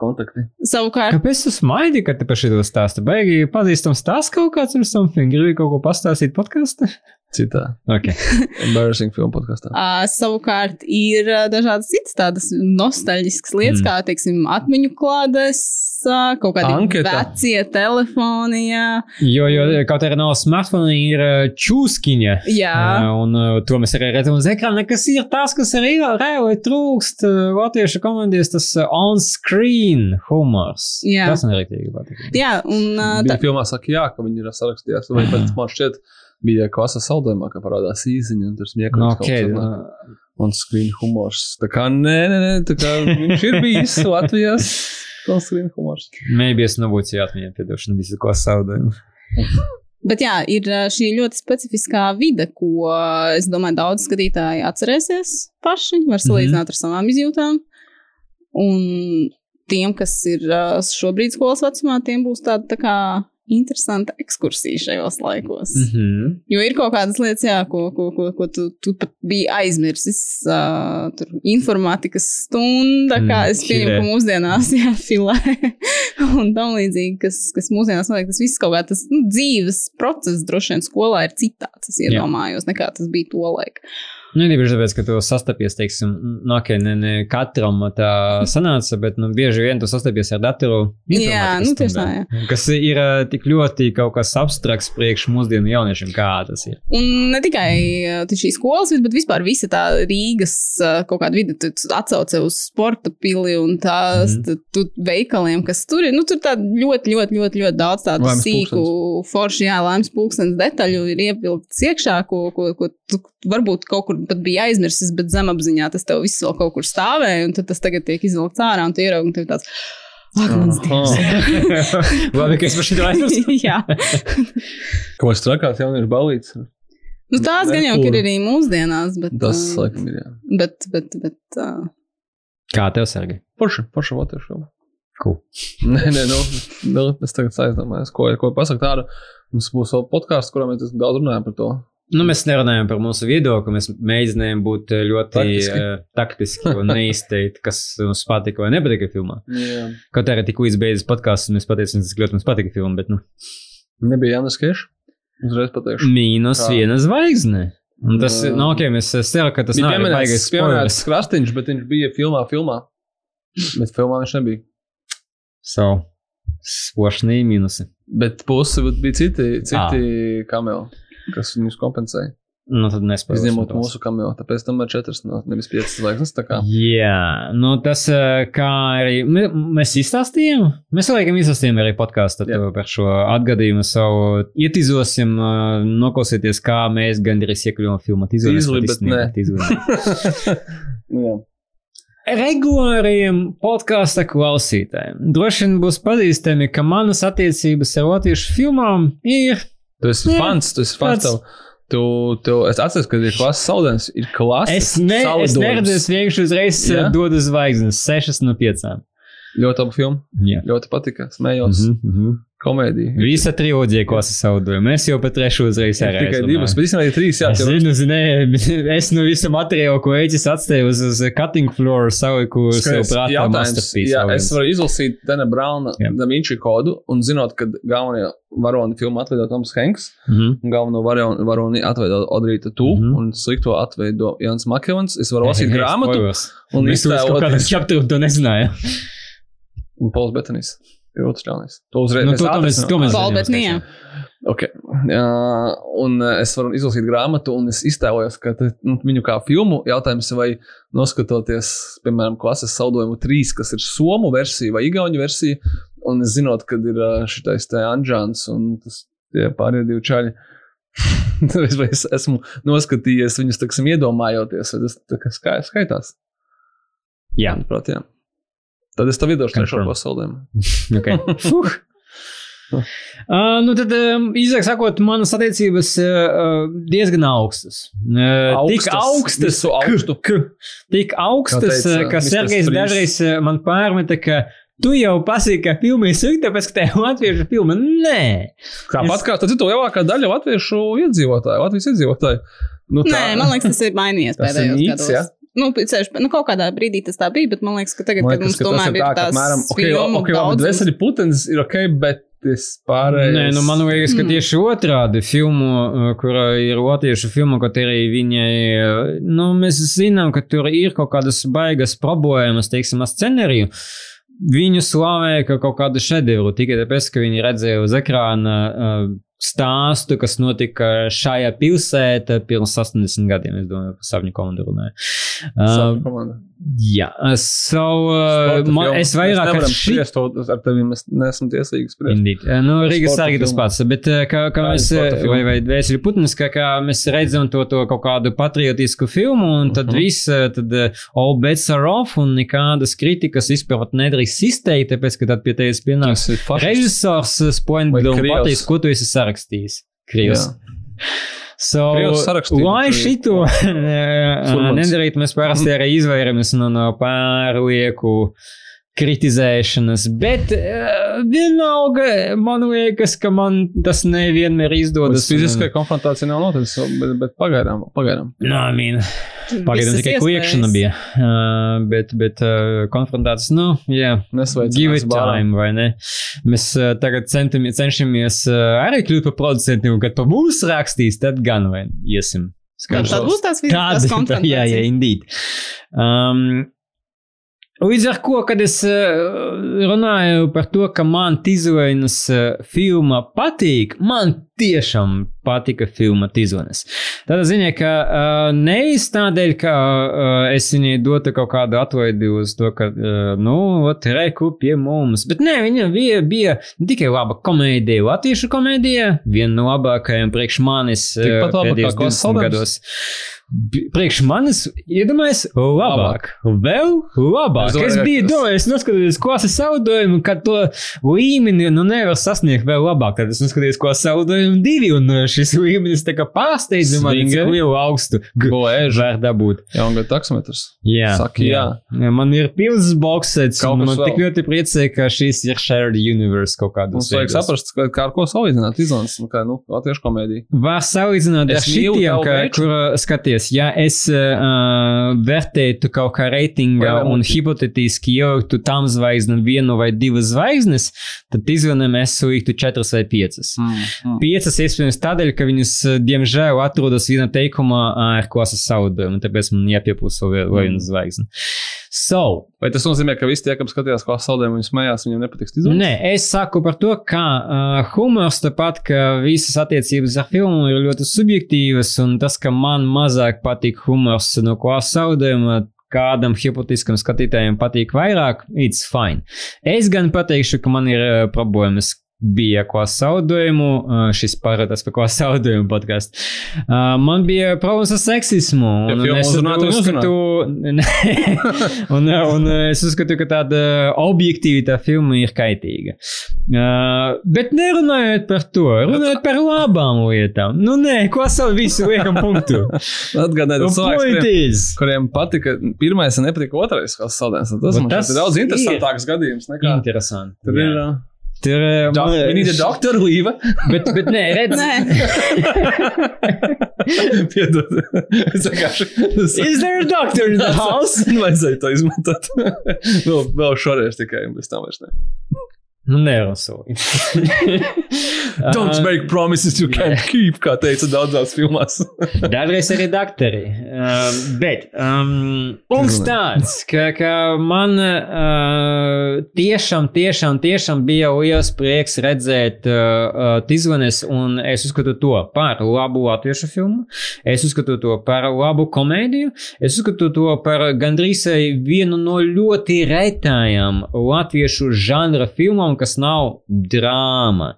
kontakti. Savukārt, Kāpēc tu smaidi, kad te par šo stāstu baigi pazīstams tās kaut kāds ar something? Gribi kaut ko pastāstīt podkāstā? Citā Okay. embarrassing filmu podkāstā. Uh, savukārt ir uh, dažādas citas tādas nostalģiskas lietas, Mm. kā, teiksim, atmiņu klādes, uh, kaut kādi Anketa. vecie telefoni. Jā, Jo, jo kaut arī nav smartphone, ir uh, čūskiņa. jā. Uh, un uh, to mēs arī redzam uz ekrāna, kas ir tas, kas arī reāli trūkst uh, latviešu komandijas, tas uh, on-screen humors. Jā. Tas man arī patīk. jā un uh, tā, filmā saka, jā, ka viņi ir sarakstījās, vai pat man šķiet, bija klasa saldējumā, ka parādās īziņa un tur smieklīgi. No, okay, uh, Un screen humors. Tā kā nē, nē, nē, tā kā viņš ir bijis Latvijas on screen humors. maybe es nebūtu jāatmiņā piedošana visu ko saudējumu. Bet jā, ir šī ļoti specifiskā vide, ko es domāju, daudz skatītāji atcerēsies paši, var salīdzināt ar savām izjūtām. Un tiem, kas ir šobrīd skolas vecumā, tiem būs tāda tā kā interesanta ekskursija šajos laikos. Mm -hmm. Jo ir kaut kādas lietas, jā, ko, ko, ko, ko tu, tu pat biji aizmirsis. Uh, tur informātikas stunda, kā Mm, es pieņemu, ka mūsdienās, jā, filē. un tam līdzīgi, kas, kas mūsdienās notiek, tas viss kaut kā tas nu, dzīves process droši vien skolā ir citāds, es iedomājos, nekā tas bija to laiku. Nu, īpaši tāpēc, ka tu sastapies, teiksim, nu, ok, ne, ne katram tā sanāca, bet, nu, bieži vien tu sastapies ar datoru. Jā, nu, tieši tā, jā. Kas ir tik ļoti kaut kas abstrakts priekš mūsdienu jauniešiem, kā tas ir. Un ne tikai šīs skolas, bet vispār visa tā Rīgas kaut kāda vide, tu atsauce uz sporta pili un tās mm. tu, veikaliem, kas tur ir. Nu, tur tā ļoti, ļoti, ļoti, ļoti daudz tādu Laimes sīku, foršu, jā, laimes pūkstens detaļu ir ievilkts iekšā, ko, ko, ko tu varbūt kaut kur pat bija aizmirsis, bet zemapziņā tas tev viss vēl kaut kur stāvēja, un tad tas tagad tiek izvilkts ārā, un tu ieraugi, un tev tāds. Labi, ka es par šito aizmirsu. Jā, Kaut kas trakāts jauniešu balīts. nu, tās gan jau ir arī mūsdienās, bet. Tas, uh, laikam, ir, jā. Bet, bet, bet. Uh, Kā tev, Sergi? Forši, forši vatiešu filmu. Cool. Nē, nē, nu, nu, es tagad aizdomājos, ko, ko pasakt tādu. Mums būs vēl podkāsts, kurā mēs daudz runājam par to. Nu, mēs nerunājam par mūsu viedokli, mēs mēģinājām būt ā, ļoti Taktiski. taktiski, taktiski un neizteikt, kas mums patika vai nepatika filmā. Jā. Kaut arī tik līdz beidzas podkāsts, mēs pateicām, cik ļoti mums patika filma, bet, nu, Nebija Jānis Keš. Uzreiz pateikšu. mīnus Kā? viena zvaigzne. Un tas, Jā. nu, ok, mēs ceru, ka tas nav baigais spoilers. Krastīņš, bet viņš bija filmā, filmā. Bet filmā viņš nebija. So, spošnī mīnusi. Bet būt- bija citi, citi kameli, kas viņus kompensēja. Nu, tad nespoilers. Izņemot mūsu kameli, tāpēc tam ir četras, no, nevis piecas zvaigznes. Jā, nu tas, ā, kā arī mē- mēs izstāstījām, mēs laikam izstāstījām arī podkāstu Jā. par šo atgadījumu savu. Ietīzosim, ā, noklausieties, kā mēs gandrīz iekļuvām filmā. Tīzli, bet ne. Nu. Regulāriem podkāstu klausītājiem droši vien būs pazīstami, ka manas attiecības ar latviešu filmām ir Tu esi Jā, fans, tu esi fans. Tev, tu, tu, es atceros, ka ir klases saudens, ir klases. Es, ne, es neredzēju, es vienkārši uzreiz yeah? dodu zvaigznes, 6 no 5. Ļoti labu filmu. Jā. Ļoti patika. Smējos. Mm Mhm, mhm. Komēdija. Visa triloģija, ko es saudoju. Mēs jau pat trešo uzreiz arī tikai esam, divas, bet īstenībā ir trīs. Jā, Es zinu, zinu, es nu visu materiālu, ko Eģis atstāja uz, uz cutting floor, saliku sev prātā jā, es varu izlasīt Dana Brauna Jā. Da Vinci kodu un zinot, ka galvenie varoni filmu atveido Toms Hanks, Mhm. un galveno varoni, varoni atveido Odrīta Tu, Mhm. un slikto atveido Jans Makevans. Es varu lasīt grāmatu, un Es kaut kādā čapturu to nezināju. un Pols Betanis ir otrs ļaunais. To uzreiz Nu, to, mēs, atrisinām. to mēs Paul zinām, Bettany, skaidrs. Ok. Uh, un es varu izlasīt grāmatu, un es iztēlojos, ka te, nu, viņu kā filmu jautājums, vai noskatoties, piemēram, klases saudojumu trīs, kas ir somu versija vai igauņu versija, un es zinot, kad ir šitais te Anģāns un tas tie pārējie divi čaļi. Tad es, vai es esmu noskatījies viņus, taksim, iedomājoties, vai tas tā kā skai, skaitās. Jā, jā. Tad es tev iedošu trešo pasaulēm. ok. Fuh. Uh, nu tad, um, īsāk sakot, manas attiecības uh, diezgan augstas. Uh, tik Augstas, augstas, visu augstu. K, k, tik augstas, teica uh, ka. Sergejs dažreiz uh, man pārmeta, ka tu jau pasaki, ka filma ir slikta, tāpēc, ka tā ir latviešu filma. Nē, Tāpat Es- kā tas ir to lielākā daļa latviešu iedzīvotāju, Latvijas iedzīvotāju. Nu, Nē, man liekas, tas ir mainījies pēdējos gados. ja? Nu, ceļš, nu, kaut kādā brīdī tas tā bija, bet man liekas, ka tagad, Man kad liekas, mums ka tomēr ir tā, ka tās apmēram, ok, filmu ok, labi, dvēseli putens ir ok, bet tas pārējais. Nē, nu man liekas, ka Mm. tieši otrādi filmu, uh, kurā ir latviešu filma, kaut arī viņai, uh, nu, mēs zinām, ka tur ir kaut kādas baigas problēmas, teiksim, ar scenāriju. Viņu slavēja kā kaut kādu šedevru tikai tāpēc, ka viņi redzēja uz ekrāna uh, stāstu, kas notika šajā pilsētā pirms 80 gadiem. Es domāju, par sapņu komandu runāju. Savu Uh, jā, so, uh, Sporta man, es vairāk ar šī to ar tevi, mēs neesam tiesīgi spriest. Indeed. Eh, Nu, Rīgas arī tas pats, bet eh, kā, kā Kā mēs, eh, vai, vai Dvēseli Putins, kā, kā mēs redzam to, to kaut kādu patriotisku filmu, un tad Mhm. viss, eh, tad eh, all bets are off, un nekādas kritikas pat nedrīkst izteikt, tāpēc, ka tad pie tevis pienāks režisors eh, Spoinbila un pateiks, ko tu esi sarakstījis. Krievs. So, lai bet šito? Nedarītu, mēs parasti arī izvairamies no, no pārlieku kritizēšanas, bet uh, vienalga man liekas, ka man tas nevienmēr izdodas. Tas fiziskai konfrontācija nav noticis, bet, bet pagaidām, pagaidām. Nā, I mean, pagaidām Visas tikai kliekšana bija, uh, bet, bet uh, konfrontācijas, nu, jā. Nesveicinās Give it time, vai ne? Mēs uh, tagad centamies, cenšamies uh, arī kļūt par producentiem, kad par mums rakstīs, tad gan vai iesim. Tad, tad būs tās Tāda, konfrontācijas. jā, jā, indeed. Um, Līdz ar to, kad es uh, runāju par to, ka man Tīzvainas uh, filma patīk, man tiešām patika filma Tīzvainas. Tādā ziņā, ka uh, nevis tādēļ, ka uh, es viņai dotu kaut kādu atlaidi uz to, ka, uh, nu, ot, reku pie mums, bet nē, viņa bija, bija tikai laba komēdija, latviešu komēdija, viena no labākajām priekš manis uh, pēdējos Klases 20 Saldējums? gados. Priekš manis, iedomājieties, labāk. Vēl labāk. Es domāju, es biju domājis, noskatījos klases saudojumu, ka to līmeni nu, nevar sasniegt vēl labāk. Tad es noskatījos klases saudojumu divi, un uh, šis līmenis tā kā pārsteidza mani, cik Swingeri. lielu augstu Boēža. var dabūt. Jaungada taksometrs. Jā, Saki jā. jā. Man ir pilns boxets, un man vēl. tik ļoti priecē, ka šis ir shared universe kaut kādos Mums vajag saprast, ka, kā ar ko salīdzināt izlaides, nu, kā, nu, latviešu komēdija. Var salīdzināt ar Es mīlu šitiem, ka, kur uh, skaties, ja es uh, vērtētu kaut kā reitingā un hipotetiski ieliktu tam zvaigznēm vienu vai divas zvaigznes, tad izvēlēm es liktu četras vai piecas. Mm, mm. Piecas iespējams tādēļ, ka viņas, uh, diemžēl, atrodas viena teikumā ar klases saudojumu, tāpēc man jāpiepūso vēl viena zvaigzne. So, Vai tas nozīmē, ka visi tie, kam skatījās klases saldējumu, viņi smējās, viņiem nepatiks izlaides? Nē, es saku par to, ka uh, humors, tāpat kā visas attiecības ar filmu, ir ļoti subjektīvas, un tas, ka man mazāk patīk humors no klases zaudējuma, kādam hipotētiskam skatītājam patīk vairāk, it's fine. Es gan pateikšu, ka man ir uh, problēmas. Bija ko saudojumu, uh, šis parādās par ko saudojumu podkāstu. Uh, man bija problēmas ar seksismu. Ja Un, un filmu es uzrunāt, uzskatu, un, un es uzskatu, ka tāda objektīvi tā filma ir kaitīga. Uh, bet nerunājot par to, runājot par labām lietām. Nu, nē, ko savu visu liekam punktu. Atgādājiet, is. kuriem patika pirmais un nepatika otrais klases saldējums. Tas, tas ir daudz interesantāks gadījums nekā. Interesanti. Tur ir. Jā. Uh, Tur ir. doc- We need a doctor, Līva. Bet, bet nē, redz. Piedod. Es vienkārši. Is there a doctor in the house? Vajadzēja to izmantot. vēl, vēl šoreiz tikai, un bez tam vairs ne. Nu, nerosoju. Don't Uh, make promises you can't keep, kā teica daudzās filmās. Dažreiz arī doktori. Uh, bet um, punkts tāds, ka, ka man uh, tiešām, tiešām, tiešām bija liels prieks redzēt uh, Tizvanes, un es uzskatu to par labu latviešu filmu. Es uzskatu to par labu komēdiju. Es uzskatu to par gandrīz vienu no ļoti retājām latviešu žanra filmām, kas nav drāma.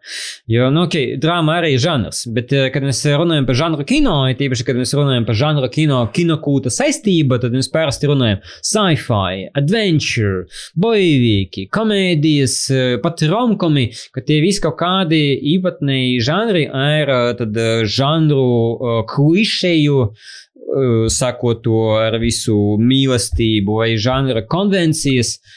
Jo, nu, ok, drāma arī ir žanrs, bet, kad mēs runājam par žanru kino, ir tīpaši, kad mēs runājam par žanru kino, kinokūta saistība, tad mēs parasti runājam sci-fi, adventure, boivīki, komēdijas, eh, pat romkomi, ka tie visi kaut kādi īpatnēji žanri eh, tad eh, žanru eh, klišeju, eh, sakot to ar visu mīlestību vai žanra konvencijas uh,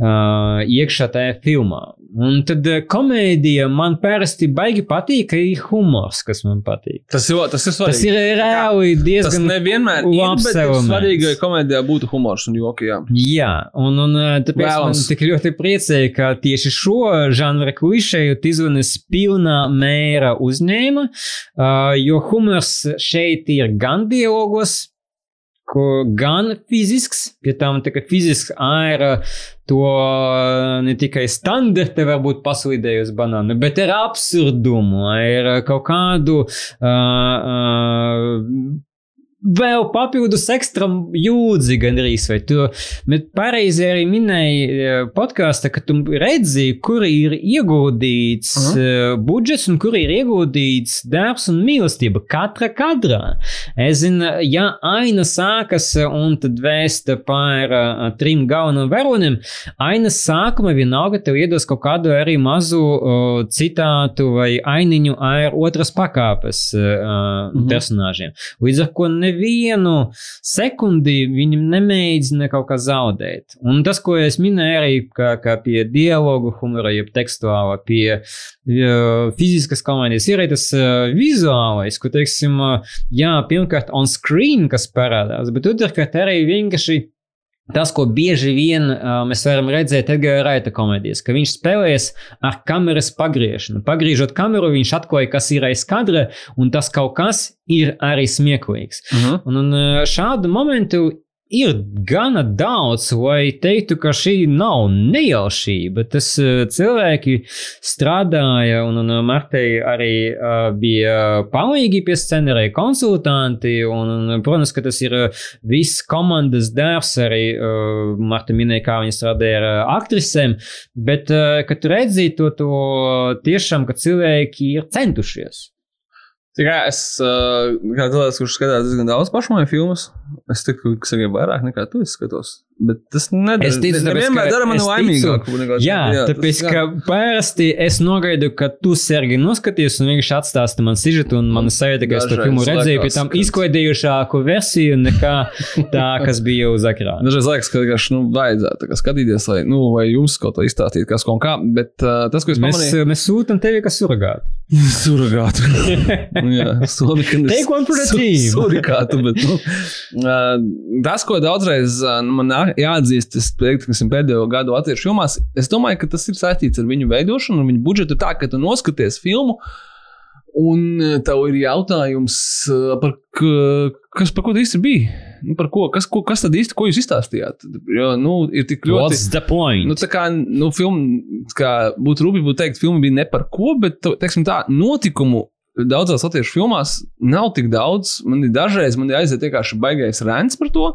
iekšā tajā filmā. Un tad uh, komēdija man parasti baigi patīk, ir humors, kas man patīk. Tas ir, tas ir svarīgi. Tas ir reāli Tas diezgan nevienmēr ir, labs ir elements. svarīgi, lai komēdijā būtu humors un joki. Jā. Jā, un, un uh, tāpēc Vēlams. man tik ļoti priecēja, ka tieši šo žanra klišeju Tizvanis pilnā mēra uzņēma, uh, jo humors šeit ir gan dialogos, gan fizisks, pie tam tā fizisks āra to uh, ne tikai standarta varbūt paslīdējusi banānu, bet ar absurdumu, ar kaut kādu uh, uh, vēl papildus ekstra jūdzi gandrīz, vai tu, bet pareizi arī minēji podkāstā, ka tu redzi, kur ir ieguldīts uh -huh. budžets un kur ir ieguldīts darbs un mīlestība katra kadrā. Es zinu, ja aina sākas un tad vēsta par uh, trim galvenajiem varoniem, ainas sākuma vienalga tev iedos kaut kādu arī mazu uh, citātu vai ainiņu ar otras pakāpes uh, uh Mhm. -huh. personāžiem. Līdz ar to nevienmēr nevienu sekundi viņi nemēģina kaut kā zaudēt. Un tas, ko es minēju arī, ka, ka pie dialogu humora, jeb tekstuāla, pie uh, fiziskas komēdijas ir arī tas uh, vizuālais, ko, teiksim, uh, jā, pirmkārt on screen, kas parādās, bet otrkārt arī vienkārši Tas, ko bieži vien uh, mēs varam redzēt Edgara Raita komēdijas, ka viņš spēlējas ar kameras pagriešanu. Pagriežot kameru, viņš atklāja, kas ir aiz kadra, un tas kaut kas ir arī smieklīgs. Uh -huh. Un, un šādu momentu ir gana daudz, lai teiktu, ka šī nav nejaušība. Tas uh, cilvēki strādāja, un, un Martei arī uh, bija palīgi pie scenārija konsultanti, un, un, protams, ka tas ir viss komandas darbs, arī uh, Marta minēja, kā viņa strādāja ar aktrisēm, bet, uh, kad redzi to, to tiešām, ka cilvēki ir centušies. Tikai es, uh, kā cilvēks, kurš skatās diezgan daudz pašmāju filmas, es tiku, ka es vairāk nekā tu skatos. Bet tas nedara. Es ticu, tas vienmēr dara mani laimīgāku. Jā, jā, tāpēc, tas, ka parasti es nogaidu, ka tu sergi noskaties un vienkārši atstāsti man sižetu un man sajūta, ka es to filmu redzēju pie tam izklaidējušāku versiju nekā tā, kas bija uz ekrāna. Dažreiz liekas, ka vienkārši, nu, vajadzētu skatīties, lai, nu, vai jums kaut ko izstāstīt, kas kaut kā, bet uh, tas, ko es mēs, pamanīju. Mēs sūtam tevi kā surrogātu. surrogātu. nu, jā, surrogātu. Take one for the team. surrogātu, bet, nu, uh, tas, ko daudzreiz uh, man nāk jāatzīst, es teiktu, pēdējo gadu latviešu filmās, es domāju, ka tas ir saistīts ar viņu veidošanu, ar viņu budžetu. Tā, ka tu noskaties filmu, un e, tev ir jautājums, e, par, kas, par ko tas īsti bija. Nu, par ko, kas, ko, kas tad īsti, ko jūs izstāstījāt? Jo, nu, ir tik ļoti. What's the point? Nu, tā kā, nu, filma, kā būtu rūpīgi būt teikt, filma bija ne par ko, bet, teiksim tā, notikumu daudzās latviešu filmās nav tik daudz. Man ir dažreiz, man ir aiziet vienkārši baigais rēns par to.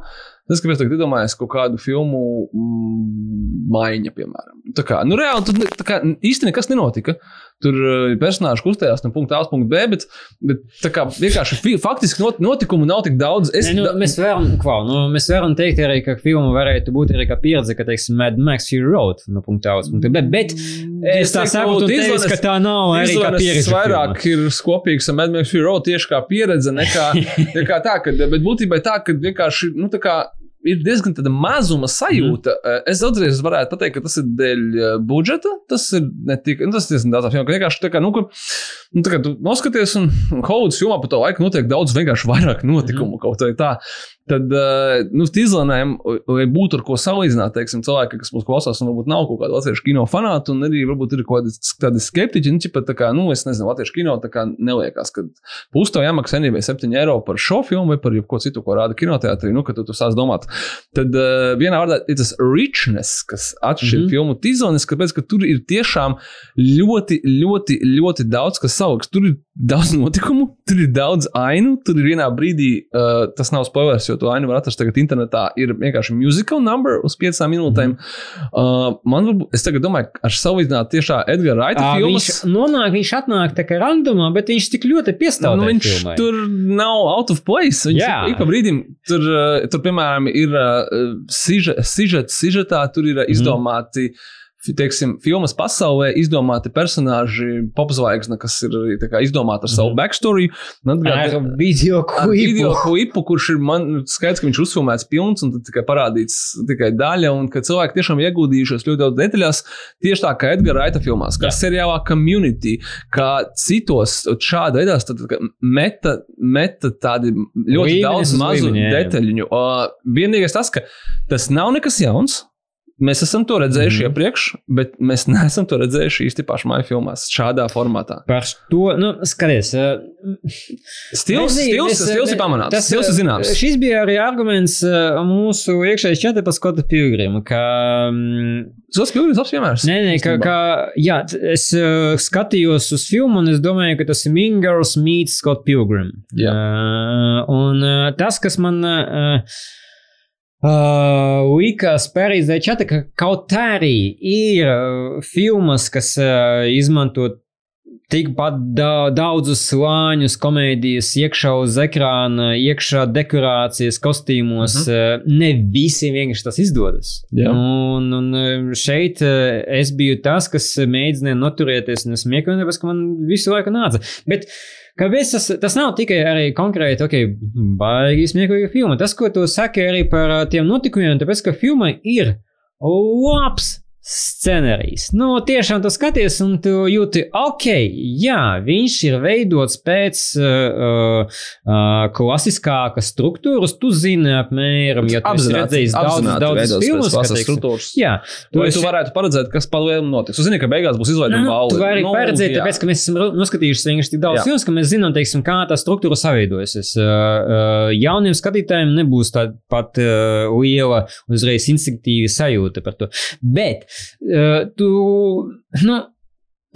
Es kāpēc tagad iedomājos kaut kādu filmu mm, maiņa, piemēram. Tā kā, nu, reāli, tur tā kā īsti nekas nenotika. Tur uh, personāži kustējās no punkta A uz punktu B, bet, bet tā kā vienkārši faktiski not, notikumu nav tik daudz. Es, ne, nu, mēs, varam, klau, nu, mēs varam teikt arī, ka filma varētu būt arī kā pieredze, ka, teiksim, Mad Max Fury Road no punkta A uz punktu B, bet es tā saku, teicu, ka tā nav arī kā pieredze. vairāk ir skopīgs ar Mad Max Fury Road tieši kā pieredze nekā, nekā tā, ka, bet būtībā tā, ka vienkārši, nu, tā kā ir diezgan mazuma sajūta. Mm. Es daudzreiz varētu pateikt, ka tas ir dēļ eh, budžeta. Tas ir ne tikai nu, tas, ir diezgan daudz apjomā, ka vienkārši tā kā, nu, ka, nu, tā kā tu noskaties, un Hollywoods jomā pa to laiku notiek daudz vienkārši vairāk notikumu mm. kaut vai tā. Tad, uh, nu, izlēmējām, lai būtu ar ko salīdzināt, teiksim, cilvēki, kas mūs klausās, un varbūt nav kaut kāda latviešu kino fanāta, un arī varbūt ir kaut kādi skeptiķi. Nu, pat tā kā, nu, es nezinu, latviešu kino tā kā neliekas, ka pusto jāmaksā NV 7 eiro par šo filmu vai par jebko citu, ko rāda kinoteātrī, nu, ka tu, tu sāc domāt. Tad uh, vienā vārdā ir tas richness, kas atšķir mm -hmm. filmu tīzonis, kāpēc, ka tur ir tiešām ļoti, ļoti, ļoti daudz, kas savāks. Tur ir daudz notikumu, tur ir daudz ainu, tur ir vienā brīdī, uh, tas nav spoilers, jo to ainu var atrast tagad internetā, ir vienkārši musical number uz piecām minūtēm. Mm. Uh, man varbūt, es tagad domāju, ar salīdzināt tiešā Edgara Raita à, filmas. Viņš nonāk, viņš atnāk tā kā randumā, bet viņš tik ļoti piestāv. Nu, viņš filmai. tur nav out of place. Viņš Jā. ik pa brīdim tur, tur piemēram, ir uh, sižets, sižetā, tur ir izdomāti. Mm teiksim, filmas pasaulē izdomāti personāži, popzvaigzne, kas ir kā, izdomāti ar savu mhm. backstory. Ar video klipu. video klipu, kurš ir man skaidrs, ka viņš uzfilmēts pilns un tad tikai parādīts tikai daļa, un ka cilvēki tiešām ieguldījušies ļoti daudz detaļās, tieši tā kā Edgara Raita filmās, kā Jā. seriālā Community, kā citos šāda veidā meta, meta tādi ļoti līmenis daudz mazu detaļu. Uh, vienīgais tas, ka tas nav nekas jauns. Mēs esam to redzējuši mm. iepriekš, bet mēs neesam to redzējuši īsti pašmāju filmās, šādā formātā. Par to, nu, skaties. Uh, stils, nezinu, stils, es, stils ir pamanāms. Tas stils ir zināms. Šis bija arī arguments mūsu iekšējais čatā par Skota Pilgrimu, ka. Skots Pilgrims labs piemērs. Nē, nē, ka, ka, jā, es skatījos uz filmu un es domāju, ka tas ir Mingers meets Scott Pilgrim. Jā. Uh, un uh, tas, kas man. Uh, Uh, likās Pērijas Dečata, ka kaut arī ir uh, filmas, kas uh, izmanto tikpat da daudzus slāņus, komēdijas, iekšā uz ekrāna, iekšā dekorācijas, kostīmos. Uh -huh. uh, ne visiem vienkārši tas izdodas. Jā. Un, un šeit uh, es biju tas, kas mēģināja noturēties un smieklīgi, tāpēc ka man visu laiku nāca. Bet Kāpēc tas, tas nav tikai arī konkrēti, ok, baigi smieklīga filma. Tas, ko tu saki arī par ā, tiem notikumiem, tāpēc, ka filmai ir labs scenārijs. Nu, tiešām tu skaties, un tu jūti, ok, jā, viņš ir veidots pēc uh, uh, klasiskākas struktūras. Tu zini, apmēram, ja tu esi redzējis daudz, daudz filmas, kas teiksim, struktūras. Jā, Tu, esi- tu varētu paredzēt, kas palielam notiks. Tu zini, ka beigās būs izlaiduma Nu, balva. Tu vari nu, paredzēt, jā. tāpēc, ka mēs esam noskatījušies vienkārši tik daudz filmas, ka mēs zinām, teiksim, kā tā struktūra saveidojusies. Uh, uh, jauniem skatītājiem nebūs tāda pat uh, liela, uzreiz instinktīva sajūta par to. Bet uh, tu, nu,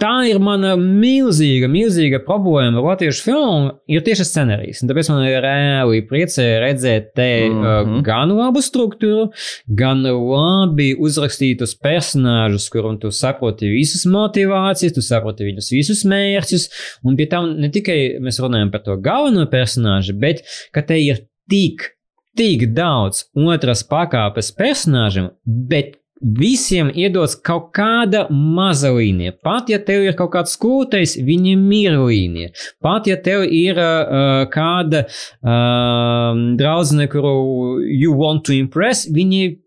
tā ir mana milzīga, milzīga problēma ar latviešu filmu, ir tieši scenārijs. Tāpēc man ir reāli priecē redzēt te mm -hmm. gan labu struktūru, gan labi uzrakstītus personāžus, kuram tu saproti visas motivācijas, tu saproti viņus visus mērķus, un pie tam ne tikai mēs runājam par to galveno personāžu, bet ka te ir tik, tik daudz otras pakāpes personāžiem, bet visiem iedodas kaut kāda maza līnija. Pat ja tev ir kaut kāds skūtais, viņam ir līnija. Pat ja tev ir uh, kāda uh, draudzene, kuru you want to impress, viņi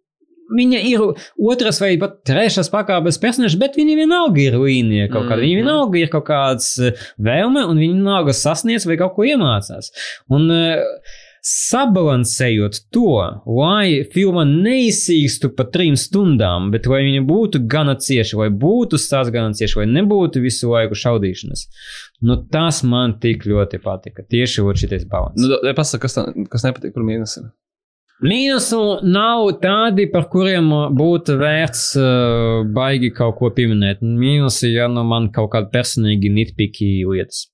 Viņa ir otrs vai pat trešais pakāpes personāžs, bet viņa vienalga ir līnija kaut kāda. Viņa Mhm. vienalga ir kaut kāds eh, vēlme, un viņa vienalga sasniedz vai kaut ko iemācās. Un uh, sabalansējot to, lai filma neizsīkstu pa trim stundām, bet lai viņa būtu gana cieša, lai būtu stāsts gana cieši, lai nebūtu visu laiku šaudīšanas. Nu, tas man tik ļoti patika. Tieši šitais balans. Nu, pasaka, kas, tā, kas nepatīk, kur mīnus ir. Mīnusu nav tādi, par kuriem būtu vērts uh, baigi kaut ko pieminēt. Mīnusi, ja nu man kaut kādi personīgi nitpiki lietas.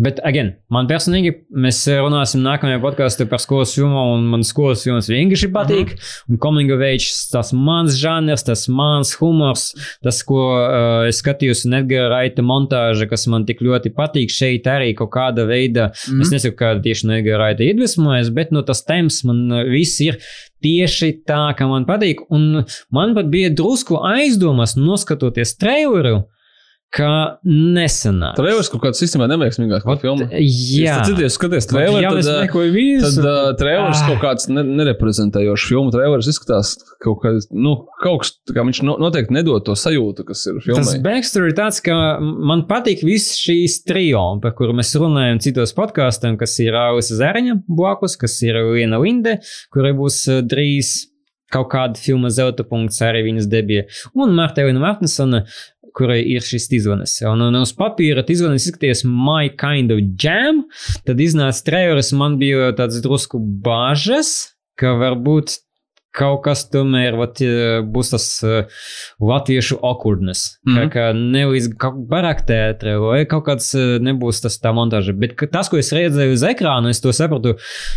Bet, again, man personīgi, mēs runāsim nākamajā podkāstā par skolas filmu, un man skolas filmas vienkārši patīk. Uh -huh. Un coming of age, tas mans žanrs, tas mans humors, tas, ko uh, es skatījos, un Edgara Raita montāža, kas man tik ļoti patīk. Šeit arī kaut kāda veida, mm -hmm. es nesaku, kā tieši no Edgara Raita iedvesmojas, bet no tas temps man uh, viss ir tieši tā, kā man patīk. Un man pat bija drusku aizdomas, noskatoties traileru ka nesenā. Trailers kaut kādā sistēmā neveiksmīgāk kā filma. Jā, Es dzirdēju, skaties traileru, Jā, tad, es ā, meklēju visu. tad uh, trailers Ah. kaut kāds ne, nereprezentējošs filmu. Trailers izskatās kaut kā, nu, kaut kas, kā viņš no, noteikti nedod to sajūtu, kas ir Tas filmai. backstory ir tāds, ka man patīk viss šīs trio, par kuru mēs runājam citos podkāstos, kas ir Rāvis Zariņa blakus, kas ir Liena Linde, kurai būs drīz kaut kāda filma Zelta punkts, arī viņas debija, un Marta Elina Martinsona, kurai ir šis izvanis. Un, un uz papīra izvanis izskaties my kind of jam, tad iznāca trailers, man bija tāds drusku bāžas, ka varbūt kaut kas tomēr vat, eh, būs tas uh, latviešu awkwardness. Mm -hmm. Kā, kaut barāk teātrē, vai kaut kāds uh, nebūs tas tā montāža. Bet ka tas, ko es redzēju uz ekrāna, es to sapratu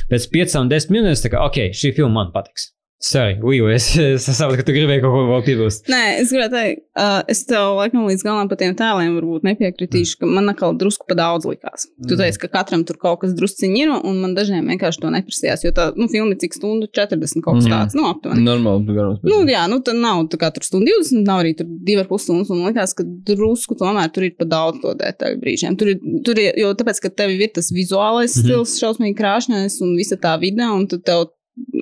pēc piecām, desmit minūtēm, tā kā, ok, šī filma man patiks. Sorry, Līja, es, es saprotu, ka tu gribēji kaut ko vēl piebilst. Nē, es gribēju teikt, uh, es tev laikam līdz galam par tiem tēliem varbūt nepiekritīšu, ka man atkal drusku pa daudz likās. Tu teici, ka katram tur kaut kas drusciņi ir, un man dažiem vienkārši to neprasījās, jo tā, nu, filma cik stundu 40 kaut kas Mhm. tāds, nu, aptuveni. Normāli. garums, bet- Nu, jā, nu, tad nav tā kā tur stundu 20, nav arī tur 2,5 stundas. Un likās, ka drusku tomēr tur ir pa daudz to detaļu brīžiem. Tur ir, tur ir jo tāpēc, ka tev ir tas vizuālais Mhm. stils, šausmīgi krāšņais un visa tā vide, un tad tev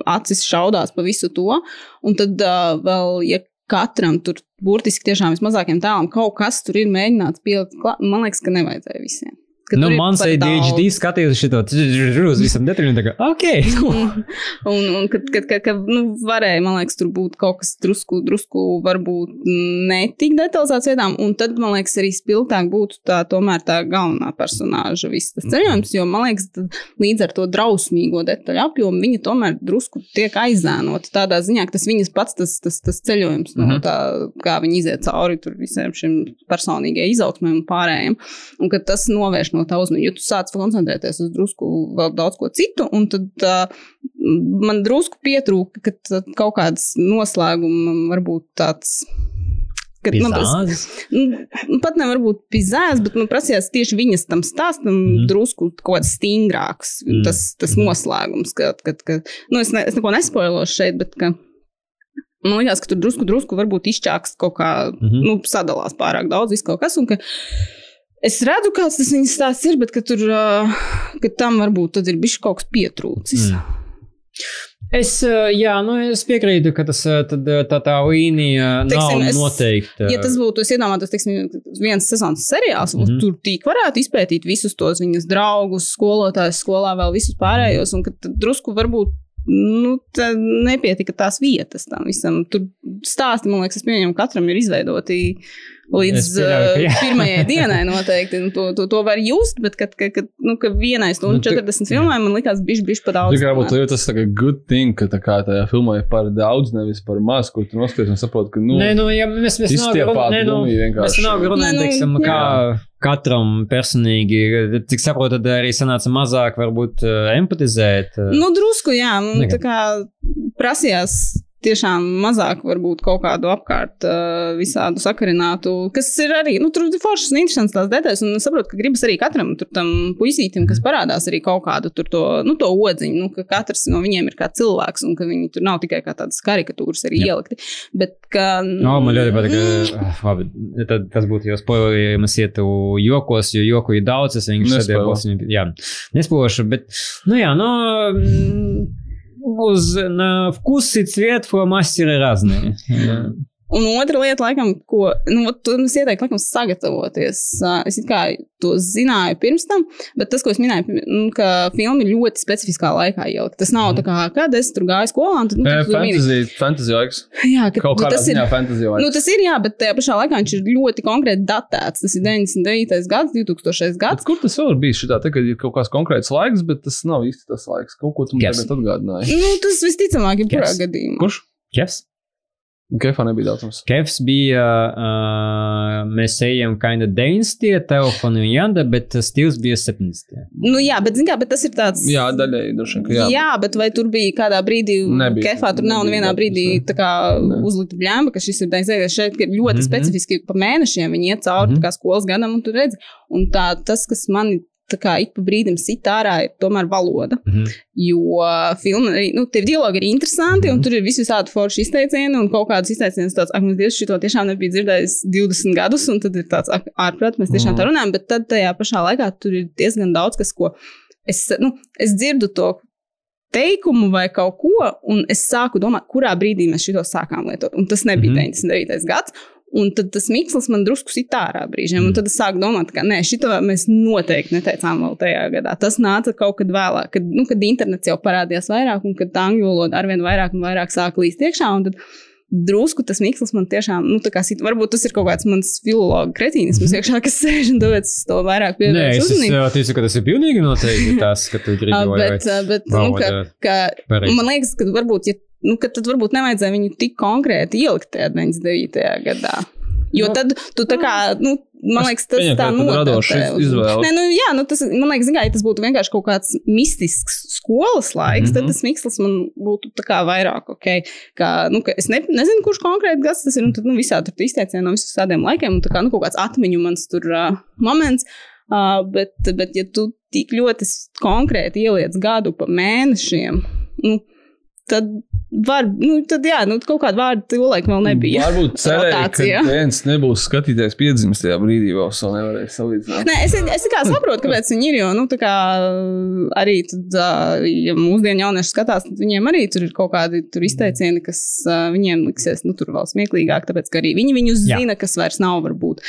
acis šaudās pa visu to. Un tad uh, vēl, ja katram tur burtiski tiešām vismazākiem tēlam kaut kas tur ir mēģināts pielikt, man liekas, ka nevajadzēja visiem. Nu, ir man ADHD daudz. skatījās šo uz visam detaļām, tā kā, ok. un, un kad, kad, kad, kad nu, varēja, man liekas, tur būt kaut kas drusku, drusku varbūt netik detalizēts vietām, un tad, man liekas, arī spilgtāk būtu tā tomēr tā galvenā personāža viss tas ceļojums, jo, man liekas, tad līdz ar to drausmīgo detaļu apjomu viņa tomēr drusku tiek aizēnota tādā ziņā, ka tas viņas pats tas, tas, tas ceļojums, no Mhm. tā, kā viņi iziet cauri tur visiem šiem personīgajiem izaugsmēm un pārējiem, un ka tas novērš no tā uzmanību, jo tu sāc koncentrēties uz drusku vēl daudz ko citu, un tad uh, man drusku pietrūka, ka kaut kāds noslēgums varbūt tāds. Kad, nu, tas, nu, pat nevar būt pizēs, bet man prasījās tieši viņas tam stāstam Mhm. mm. drusku kaut kāds stingrāks, Mm. mm. tas, tas noslēgums, kad, kad, kad nu, es, ne, es neko nespoilošu šeit, bet ka, man liekas, ka tur drusku, drusku varbūt izčāks kaut kā, Mhm. mm. nu, sadalās pārāk daudz, viss kaut kas, un ka Es redzu, kāds tas viņas stāsts ir, bet ka tur, ka tam varbūt tad ir bijis kaut kas pietrūcis. Mm. Es, jā, nu, es piekrītu, ka tas tad, tā, tā līnija Teiksim, nav es- noteikta. Ja tas būtu, es iedomājos, teiksim, viens sezonas seriāls, un Mhm. tur tīk varētu izpētīt visus tos viņas draugus, skolotājus skolā, vēl visus pārējos, un ka tad drusku varbūt. Nu, tā nepietika tās vietas tam visam. Tur stāsti, man liekas, es pieņemu, katram ir izveidoti līdz pieļauju, uh, pirmajai dienai noteikti. Nu, to, to, to var just, bet, kad, kad, kad, nu, ka vienai Nu, stundu te- 40 filmai man likās, bišķi, bišķi pa daudz. Varbūt tas ir good thing, ka tā kā tajā filmā ir par daudz, nevis par maz, kur tu noskaties un saproti, ka, nu, Nē, nu, ja mēs, mēs izstiepāt nē, nu, vienkārši. Mēs nav runājam, nu, teiksim, kā katram personīgi, cik saprotu, tad arī sanāca mazāk varbūt empatizēt. Nu, drusku, jā, man Nekad. tā kā prasījās tiešām mazāk varbūt kaut kādu apkārt uh, visādu sakarinātu, kas ir arī, nu, tur ir foršas un interesantas tās detaļas, un es saprotu, ka gribas arī katram tur tam puisītim, kas parādās arī kaut kādu tur to, nu, to odziņu, nu, ka katrs no viņiem ir kā cilvēks, un ka viņi tur nav tikai kā tādas karikatūras arī Jā. ielikti, bet ka... No, man ļoti patīk, ka, mm. labi, tad tas būtu jau spoileri, ja mēs ietu jokos, jo joku ir daudz, es vienkārši sēdēju, jā, nespēlošu, bet, nu jā, nu, no, uz на вкус и цвет фломастеры разные. Un otra lieta, laikam, ko nu, vot tu mums ieteiktu, laikam, sagatavoties. Es it kā to zināju pirms tam, bet tas, ko es minēju, nu, ka filma ir ļoti specifiskā laikā jau. Tas nav tā kā, kad es tur gāju skolā, un tad, nu, mini- Fantasy, fantasy laiks. Jā, ka, Kaut nu, kādā tas ir. ziņā fantasy laiks. Nu, tas ir, jā, bet tajā pašā laikā viņš ir ļoti konkrēti datēts. Tas ir 99. gads, 2000. gads. Bet kur tas vēl ir bijis? Šitā, te, kad ir kaut kāds konkrēts laiks, bet tas nav īsti tas laiks. Kaut ko tu man Yes. tagad atgādināji. Nu, tas visticamāk ir kurā Yes. gadījumā. Kurš? Kevs? Kefā nebija datums. Kevs bija, uh, mēs ejam kinda 90. telefoni un janda, bet stils bija 70. Nu, jā, bet, zin kā, bet tas ir tāds. Jā, daļēji droši vien. ka Jā. Jā, bet vai tur bija kādā brīdī, Nebija. kefā tur nav Nebija nevienā datums, brīdī ne. tā kā Ne. uzlikta bļāma, ka šis ir daļai šeit ir ļoti mm. -hmm. specifiski pa mēnešiem. Viņi iet cauri mm. -hmm. kā skolas gadam, un tu redzi, un tā, tas, kas man tā kā ik pa brīdim sit ārā, ir tomēr valoda. Mhm. Jo filma, arī, nu, tie dialogi ir interesanti, Mhm. un tur ir visi visādi forši izteicieni, un kaut kādas izteicienas tāds, ak, mēs Dievs, šito tiešām nebija dzirdējis 20 gadus, un tad ir tāds, ak, ārprāt, mēs tiešām Mhm. tā runājam, bet tad tajā pašā laikā tur ir diezgan daudz, kas, ko es, nu, es dzirdu to teikumu vai kaut ko, un es sāku domāt, kurā brīdī mēs šo sākām lietot. Un tas nebija Mhm. mm -hmm. 99. gads. Un tad tas mikslis man drusku sit ārā brīžiem. Un tad es sāku domāt, ka nē, šito mēs noteikti neteicām vēl tajā gadā. Tas nāca kaut kad vēlāk, kad, nu, kad internets jau parādījās vairāk, un kad tā angļu valoda arvien vairāk un vairāk sāka līst iekšā. Drusku tas mikslis man tiešām, nu, tā kā sit, varbūt tas ir kaut kāds mans filologa kretīnisms iekšā, kas sēž un tāpēc es to vairāk Mhm. Nē, pievēršu es, uzmanību. ticu, ka tas ir pilnīgi noteikti tas, ka tu gribi Bet, bet nu, ka, ka man liekas, ka varbūt, ja, nu, ka tad varbūt nevajadzēja viņu tik konkrēti ielikt tajā 99. gadā. Jo Nu, tad tu tā kā, nu, man liekas, tas pieņemu, tā ka tad radoša notapē uz- izvēle. Nē, nu, jā, nu, tas, man liekas, zin kā, ja tas būtu vienkārši kaut kāds mistisks skolas laiks, mm -hmm. tad Mhm. tas mikslis man būtu vairāk, ok, kā, nu, ka es ne, nezinu, kurš konkrēti gads tas ir, un tad, nu, visā tur izteicieni no visiem tādiem laikiem, un tā kā, nu, kaut kāds atmiņu mans tur uh, moments, uh, bet, bet, ja tu tik ļoti konkrēti ieliec gadu pa mēnešiem, nu, tad var, nu, tad jā, nu, kaut kāda vārda tolaik vēl nebija. Varbūt cerēju, ka viens nebūs skatītājs piedzimis tajā brīdī, vēl es vēl nevarēju salīdzināt. Nē, es, es tikai saprotu, kāpēc viņi ir. Jo, nu, tā kā arī, tad, ja mūsdienu jaunieši skatās, tad viņiem arī tur ir kaut kādi tur izteicieni, kas viņiem liksies nu, tur vēl smieklīgāk, tāpēc ka arī viņi viņus Jā. zina, kas vairs nav varbūt.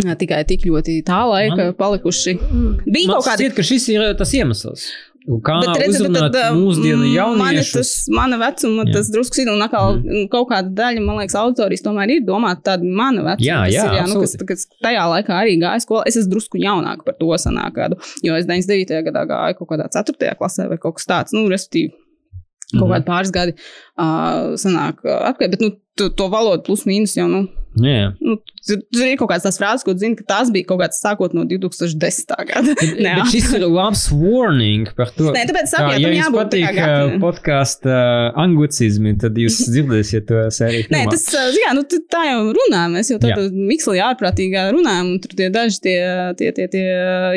Tikai tik ļoti tā laika Man- palikuši. Bija Man kaut kādi šķiet, ka šis ir tas iemesls. Kā Bet uzrunāt tad, mūsdienu ir jauniešus? tas, mana vecuma, Jā. tas drusku sīk, un atkal mm. kaut kāda daļa, man liekas, auditorijas tomēr ir domāta tāda mana vecuma. Jā, jā, ir, jā nu, kas, kas tajā laikā arī gāja skolā. Es esmu drusku jaunāka par to sanāk gadu, jo es 99. gadā gāju kaut kādā 4. klasē vai kaut kas tāds, nu, respektīvi. Kaut Mhm. kādi pāris gadi uh, sanāk uh, atpakaļ, bet nu, to, to valodu plus mīnus jau, nu, Jā. nu tur, tur ir kaut kādas tās frāzes, ko tu zini, ka tās bija kaut kāds sākot no 2010. gada. Nē, šis ir labs warning par to. Nē, tāpēc jā, ja jums patīk podkāstu anglicizmi, tad jūs dzirdēsiet to sēriju. Nē, tas uh, jā, nu, tā jau runājam. Mēs jau tādā mikslī ārprātīgā runājam, un tur tie daži tie, tie, tie, tie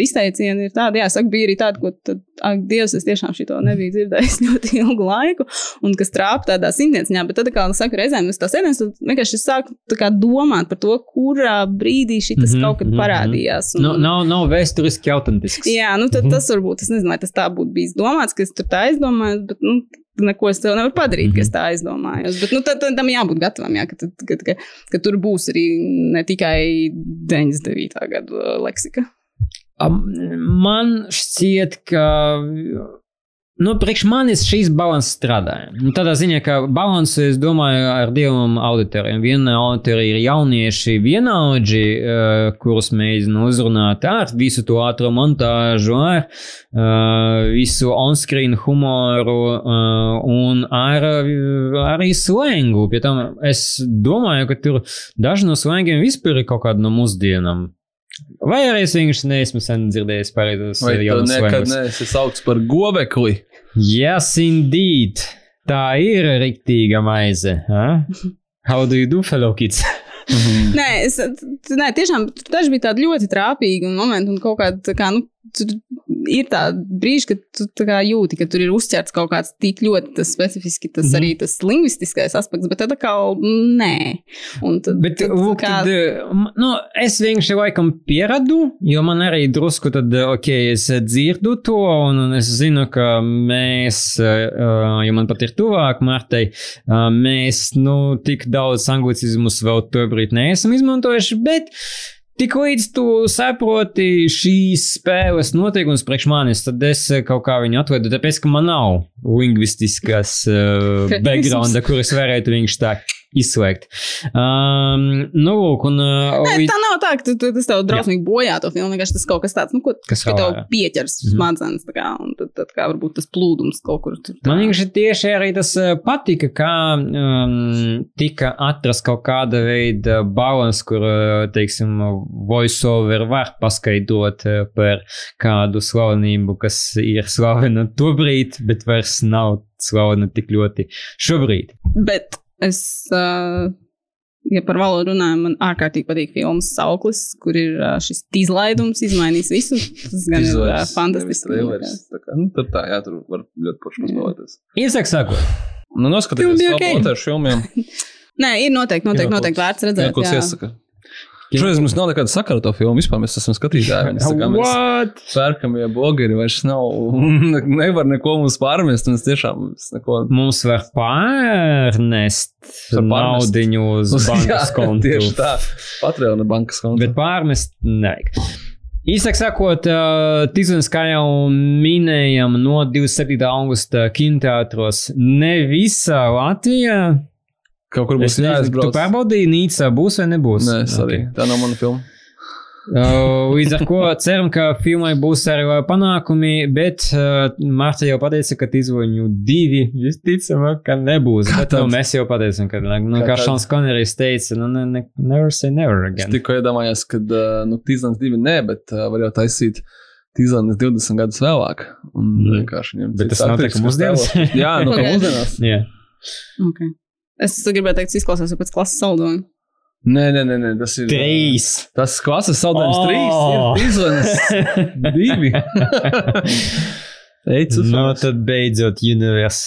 izteicieni ir tādi, jā, saka, bija arī tādi, ko, tad, ak, Dievs, es tiešām šito nebiju dzirdējis ļoti ilgu laiku, un kas trāpa tādā simtnieciņā, bet tad, kā saka, reizēm es tās ēdienas, tad vienkārši es sāku tā kā domāt par to, kurā brīdī šis mm -hmm, kaut kad mhm, parādījās. Un, Nav, nav, nav vēsturiski autentisks. Jā, nu tad, tas varbūt, es nezinu, vai tas tā būtu bijis domāts, ka es tur tā aizdomājos, bet, nu, neko es tev nevaru padarīt, mm -hmm. ka es tā aizdomājos. Bet, nu, tad, tad tam jābūt gatavam, jā, ka, tad, ka, ka, ka tur būs arī ne tikai 99. gadu uh, leksika. Man šķiet, ka. Nu, priekš manis šīs balanss strādāja. Nu, tādā ziņā, ka balanss, es domāju, ar divām auditoriem. Viena auditorija ir jaunieši, vienaudži, uh, kurus mēģina uzrunāt ar visu to ātro montāžu, ar uh, visu on-screen humoru uh, un ar, arī slengu. Pie tam es domāju, ka tur daži no slēngiem vispār ir kaut kādi no mūsdienām. Vai arī es vienkārši neesmu sen dzirdējis pareizos jaunus nekad neesi saukts par gobekli? Yes, indeed. Tā ir riktīga maize. Ha? How do you do, fellow kids? Nē, es, nē, tiešām daži bija tādi ļoti trāpīgi un momenti, un kaut kāda, tā kā, nu, tur ir tā brīži, kad tu tā kā jūti, ka tur ir uzķerts kaut kāds tik ļoti tas specifiski, tas mm -hmm. arī tas lingvistiskais aspekts, bet tad atkal nē. Un tad, Bet, tad, lūk, kā, tad, nu, es vienkārši laikam pieradu, jo man arī drusku tad, ok, es dzirdu to, un, un es zinu, ka mēs, uh, jo man pat ir tuvāk Martai, uh, mēs, nu, tik daudz anglicismus vēl tobrīd neesam izmantojuši, bet Tik līdz tu saproti šīs spēles noteikumus priekš manis, tad es eh, kaut kā viņu atvedu, tāpēc, ka man nav lingvistiskas uh, backgrounda, kuras varētu viņš tā izslēgt. Um, nu, lūk, un. Uh, Nē, tā nav tā, ka tu, tu, tas tev drausmīgi bojā to filmu. Vienkārši tas kaut kas tāds, nu, ko, Kas ka tev pieķers Mhm. smadzenes. tā Kā, un tad, tad kā varbūt tas plūdums kaut kur tur. Man vienkārši tieši arī tas patika, kā um, tika atrast kaut kāda veida balans, kur, teiksim, voiceover var paskaidrot par kādu slavenību, kas ir slavena tobrīd, bet vairs nav slavena tik ļoti šobrīd. Bet es, ja par valodu runājam, man ārkārtīgi patīk filmas Sauklis, kur ir šis izlaidums, izmainījis visu. Tas gan ir uh, fantastiski. Trailers, tā kā, nu, tur tā, jā, tur var ļoti porši paspēlēties. Īsāk sakot, Nu, noskatieties, kā ok. okay. filmiem. Nē, ir noteikti, noteikti, Jā, noteikti vērts redzēt. Jā, ko iesaka? Šoreiz mums nav nekāda sakara ar to filmu. Vispār mēs esam skatītāji. Mēs, tā kā mēs what? pērkamie blogeri vairs nav. Nevar neko mums pārmest. Mēs tiešām mēs neko. Mums var pārnest naudiņu uz bankas kontu. tieši tā. Patreona bankas konta. Bet pārmest nevajag. Īsāk sakot, uh, Tīzens, kā jau minējām, no 27. augusta kinoteātros ne visā Latvijā. Kaut kur būs Es nezinu, Tu jāizbrauc. pārbaudīji, Nīcā būs vai nebūs? Nē, es arī. Tā nav mana filma. Uh, līdz ar to ceram, ka filmai būs arī panākumi, bet uh, Mārta jau pateica, ka izvoņu divi. Visticamāk, ka nebūs. Kā Bet, nu, mēs jau pateicām, ka, nu, Kā kā tad? Šons Konerijs teica, nu, ne, ne, never say never Es again. tikko iedomājos, ka uh, nu, Tīzlāns divi nē, bet uh, var jau taisīt Tīzlāns 20 gadus vēlāk. Un vienkārši viņam Bet tas nav kas mūsdienās? Jā, nu, ka mūsdienās. Yeah. Okay. Es gribēju teikt, tas izklausās pēc klases saldojuma. Nē, nē, nē, nē, tas ir. Trīs. Tas klases saldējums Oh! trīs Tīzlāns divi. Teicu, no Nu, tad beidzot, univers.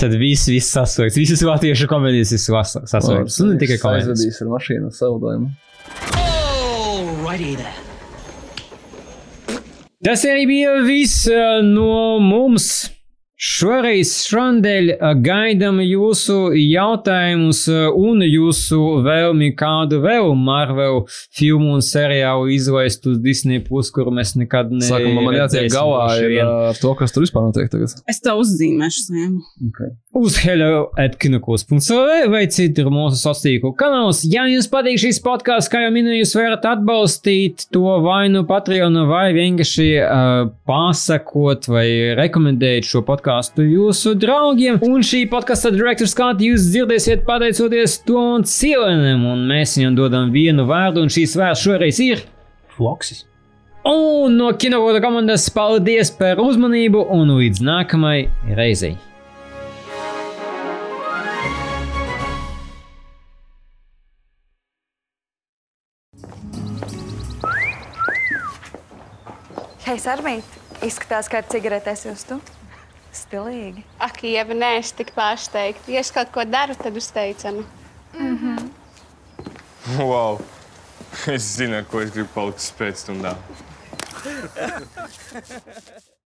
Tad viss, viss sasaucts. Visas latviešu komēdijas ir sasaucts. Un ne tikai komēdijas. Aizvedīs ar mašīnu saldojumu. Alrighty then. Tas arī bija viss uh, no mums. Šoreiz šodien gaidām jūsu jautājumus un jūsu vēlmi kādu vēl Marvel filmu un seriālu izlaist uz Disney, Plus, kuru mēs nekad neesam. Sākumā man jātiek galā ir, ar to, kas tur vispār notiek tagad. Es tev uzzīmēšu sēmu. uz hello.kinokos.cl vai citur mūsu sociālo kanālos. Ja jums patīk šis podkāsts, kā jau minēju, jūs varat atbalstīt to vai nu Patreon, vai vienkārši uh, pasakot vai rekomendēt šo podkāstu jūsu draugiem. Un šī podkāstu direktors skatu jūs dzirdēsiet pateicoties Tom Cilenam, un mēs viņam dodam vienu vārdu, un šīs vārds šoreiz ir. Floksis. Un no kinokoda komandas paldies par uzmanību un līdz nākamajai reizei! Hei, Sarmīt, izskatās, ka ar cigaretēs jūs tu. Stilīgi. Ak, ja nē, es tik pārsteigta. Ja es kaut ko daru, tad uz teicanu. Wow! Es zinu, ko es gribu palikt spēcstundām.